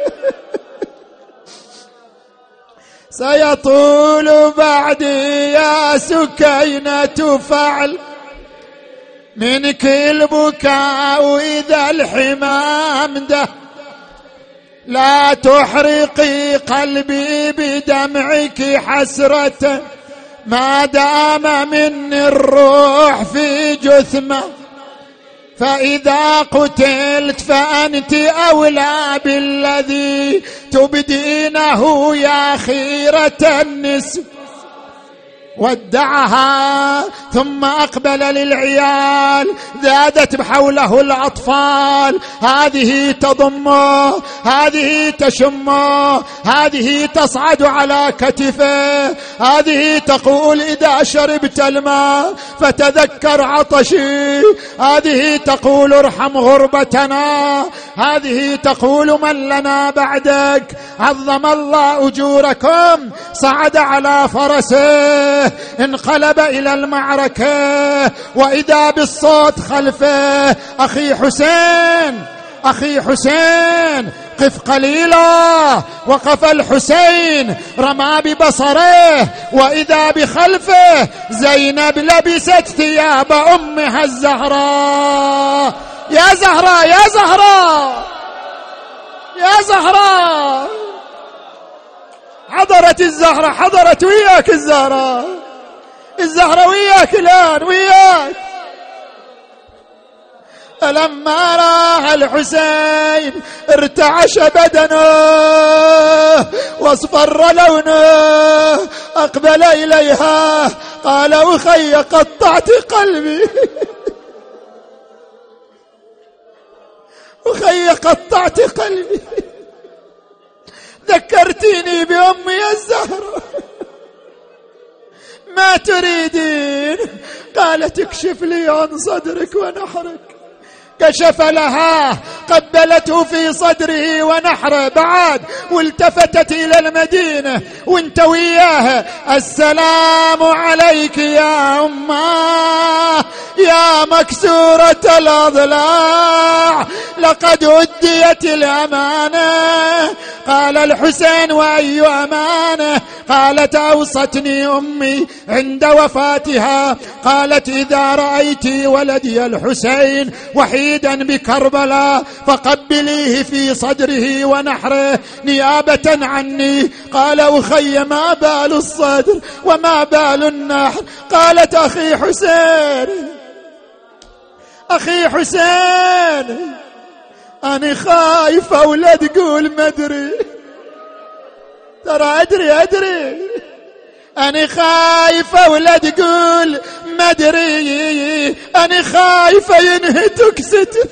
سيطول بعدي يا سكينة فعل. منك البكاء إذا الحمام ده. لا تحرقي قلبي بدمعك حسرة. ما دام مني الروح في جثمة. فإذا قتلت فأنت أولى بالذي تبدينه يا خيرة النسب. ودعها ثم أقبل للعيال زادت حوله الأطفال. هذه تضمه هذه تشمه هذه تصعد على كتفه. هذه تقول إذا شربت الماء فتذكر عطشي. هذه تقول ارحم غربتنا. هذه تقول من لنا بعدك؟ عظم الله أجوركم. صعد على فرسه. انقلب إلى المعركة وإذا بالصوت خلفه أخي حسين أخي حسين قف قليلا وقف الحسين رمى ببصره وإذا بخلفه زينب لبست ثياب أمها الزهراء يا زهراء يا زهراء يا زهراء حضرت الزهرة حضرت وياك الزهرة. الزهرة وياك الآن وياك. فلما راح الحسين ارتعش بدنه. واصفر لونه أقبل إليها. قال أخي قطعت قلبي. أخي قطعت قلبي. ذكرتيني بأمي الزهرة. ما تريدين؟ قالت اكشف لي عن صدرك ونحرك. كشف لها قبلته في صدره ونحره بعد والتفتت إلى المدينة وانت وياها السلام عليك يا أمة يا مكسورة الأضلاع. لقد أديت الأمانة قال الحسين وأي أمانة؟ قالت أوصتني أمي عند وفاتها. قالت إذا رأيت ولدي الحسين وحيدا بكربلاء فقبليه في صدره ونحره. نيابة عني قال أخي ما بال الصدر وما بال النحر؟ قالت أخي حسين. أخي حسين أنا خايفه ولا تقول ما ادري ترى أدري أدري. أنا خايفة ولا تقول ما أدري أنا خايفة ينهتك ستر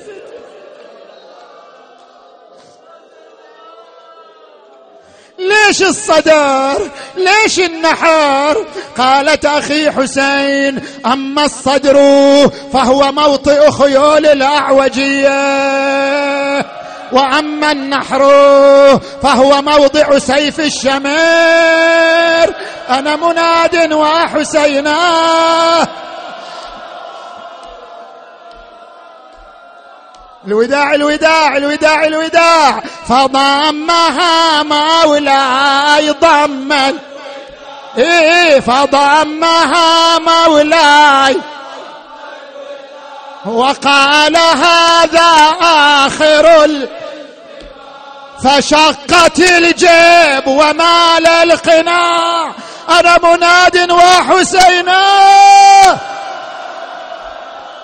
ليش الصدر؟ ليش النحر؟ قالت أخي حسين أما الصدر فهو موطئ خيول الأعوجية. وأما النحر فهو موضع سيف الشمير أنا مناد وحسينا. الوداع الوداع الوداع الوداع. فضمها مولاي ضما إيه فضمها مولاي وقال هذا آخر. فشقت الجيب ومال القناع أنا مناد وحسينا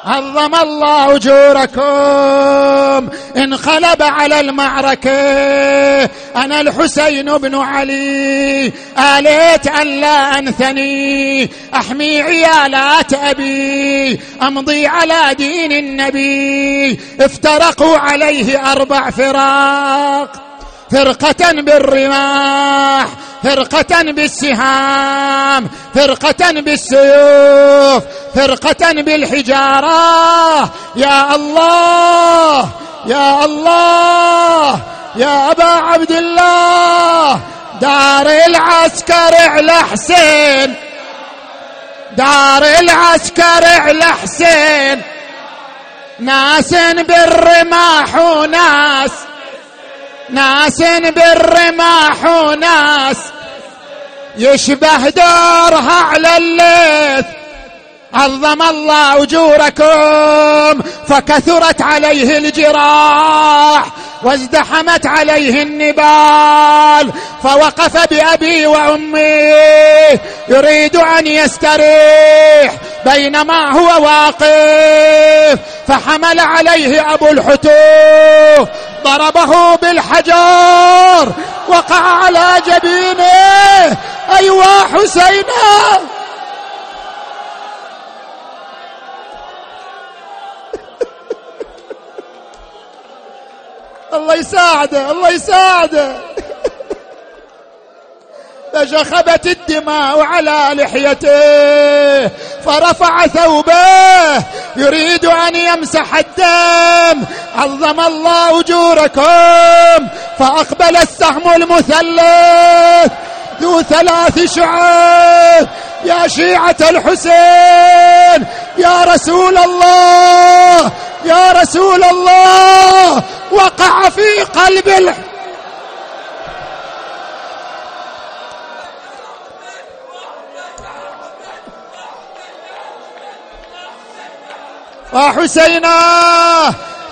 عظم الله أجوركم. انقلب على المعركة. أنا الحسين بن علي. آليت أن لا أنثني. أحمي عيالات أبي. أمضي على دين النبي. افترقوا عليه أربع فراق. فرقة بالرماح. فرقة بالسهام فرقة بالسيوف فرقة بالحجارة. يا الله يا الله يا أبا عبد الله دار العسكر على حسين. دار العسكر على حسين. ناس بالرماح وناس ناس بالرماح وناس. يشبه دورها على الليث. عظم الله أجوركم فكثرت عليه الجراح. وازدحمت عليه النبال فوقف بأبي وأمي. يريد أن يستريح بينما هو واقف. فحمل عليه أبو الحتوف. ضربه بالحجر وقع على جبينه. أيوا حسينا! الله يساعده الله يساعده. فشخبت الدماء على لحيته فرفع ثوبه يريد أن يمسح الدم. عظم الله أجوركم فأقبل السهم المثلث. ذو ثلاث شعاب يا شيعة الحسين يا رسول الله يا رسول الله. وقع في قلب الحسين وحسينا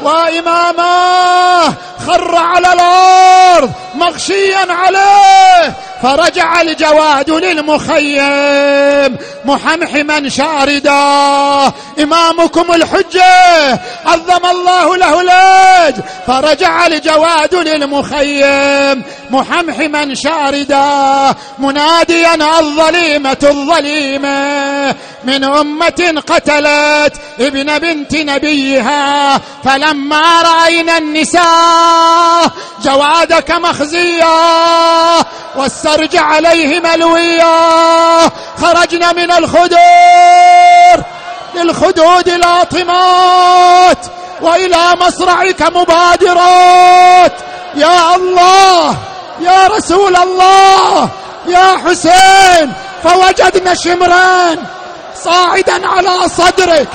وإماما خر على الأرض مغشيا عليه فرجع الجواد للمخيم. محمحما شاردا. إمامكم الحجة. عظم الله له الأج فرجع الجواد للمخيم. محمحما شاردا. مناديا الظليمة الظليمة. من أمة قتلت ابن بنت نبيها. فلما رأينا النساء جوادك مخزيا والسرج عليه ملويا خرجنا من الخدور للخدود لاطمات وإلى مصرعك مبادرات. يا الله يا رسول الله يا حسين فوجدنا شمران صاعدا على صدرك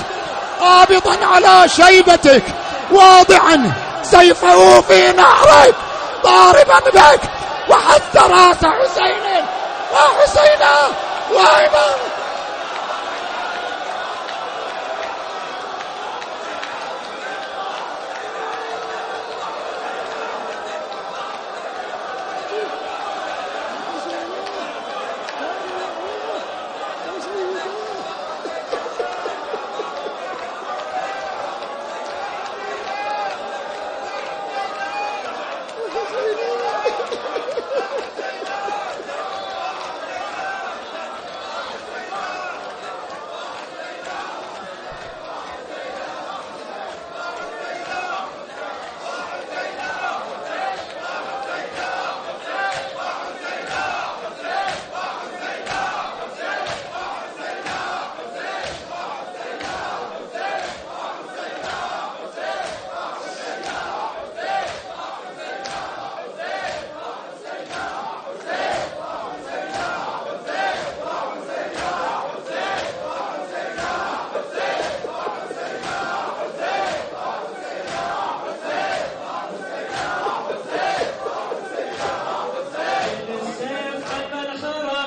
قابضا على شيبتك واضعا سيفه في نعرك ضاربا بك وحث راس حسين وحسينا وإمام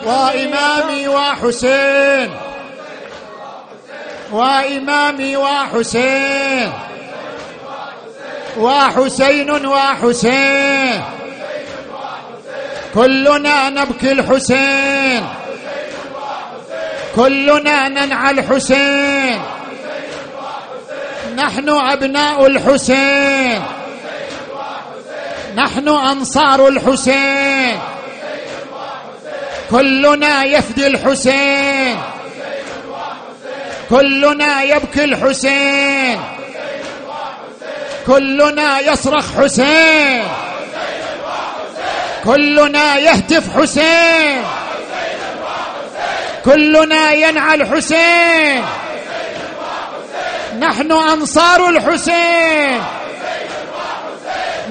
وإمامي وحسين. وإمامي وحسين. وحسين وحسين. كلنا نبكي الحسين. كلنا ننعى الحسين. نحن أبناء الحسين. نحن أنصار الحسين. كلنا يفدي الحسين. كلنا يبكي الحسين. كلنا يصرخ حسين. كلنا يهتف حسين. كلنا ينعى الحسين نحن أنصار الحسين.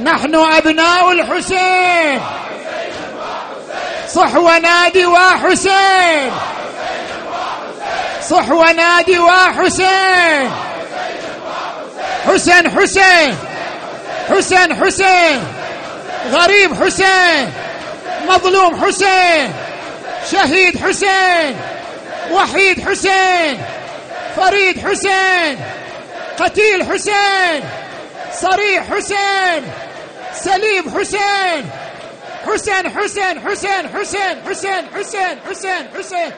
نحن أبناء الحسين. صح ونادي وحسين. صح ونادي وحسين. حسين حسين. حسين حسين. غريب حسين. مظلوم حسين. شهيد حسين. وحيد حسين. فريد حسين. قتيل حسين. صريح حسين. سليم حسين. حسين حسين حسين حسين حسين حسين حسين حسين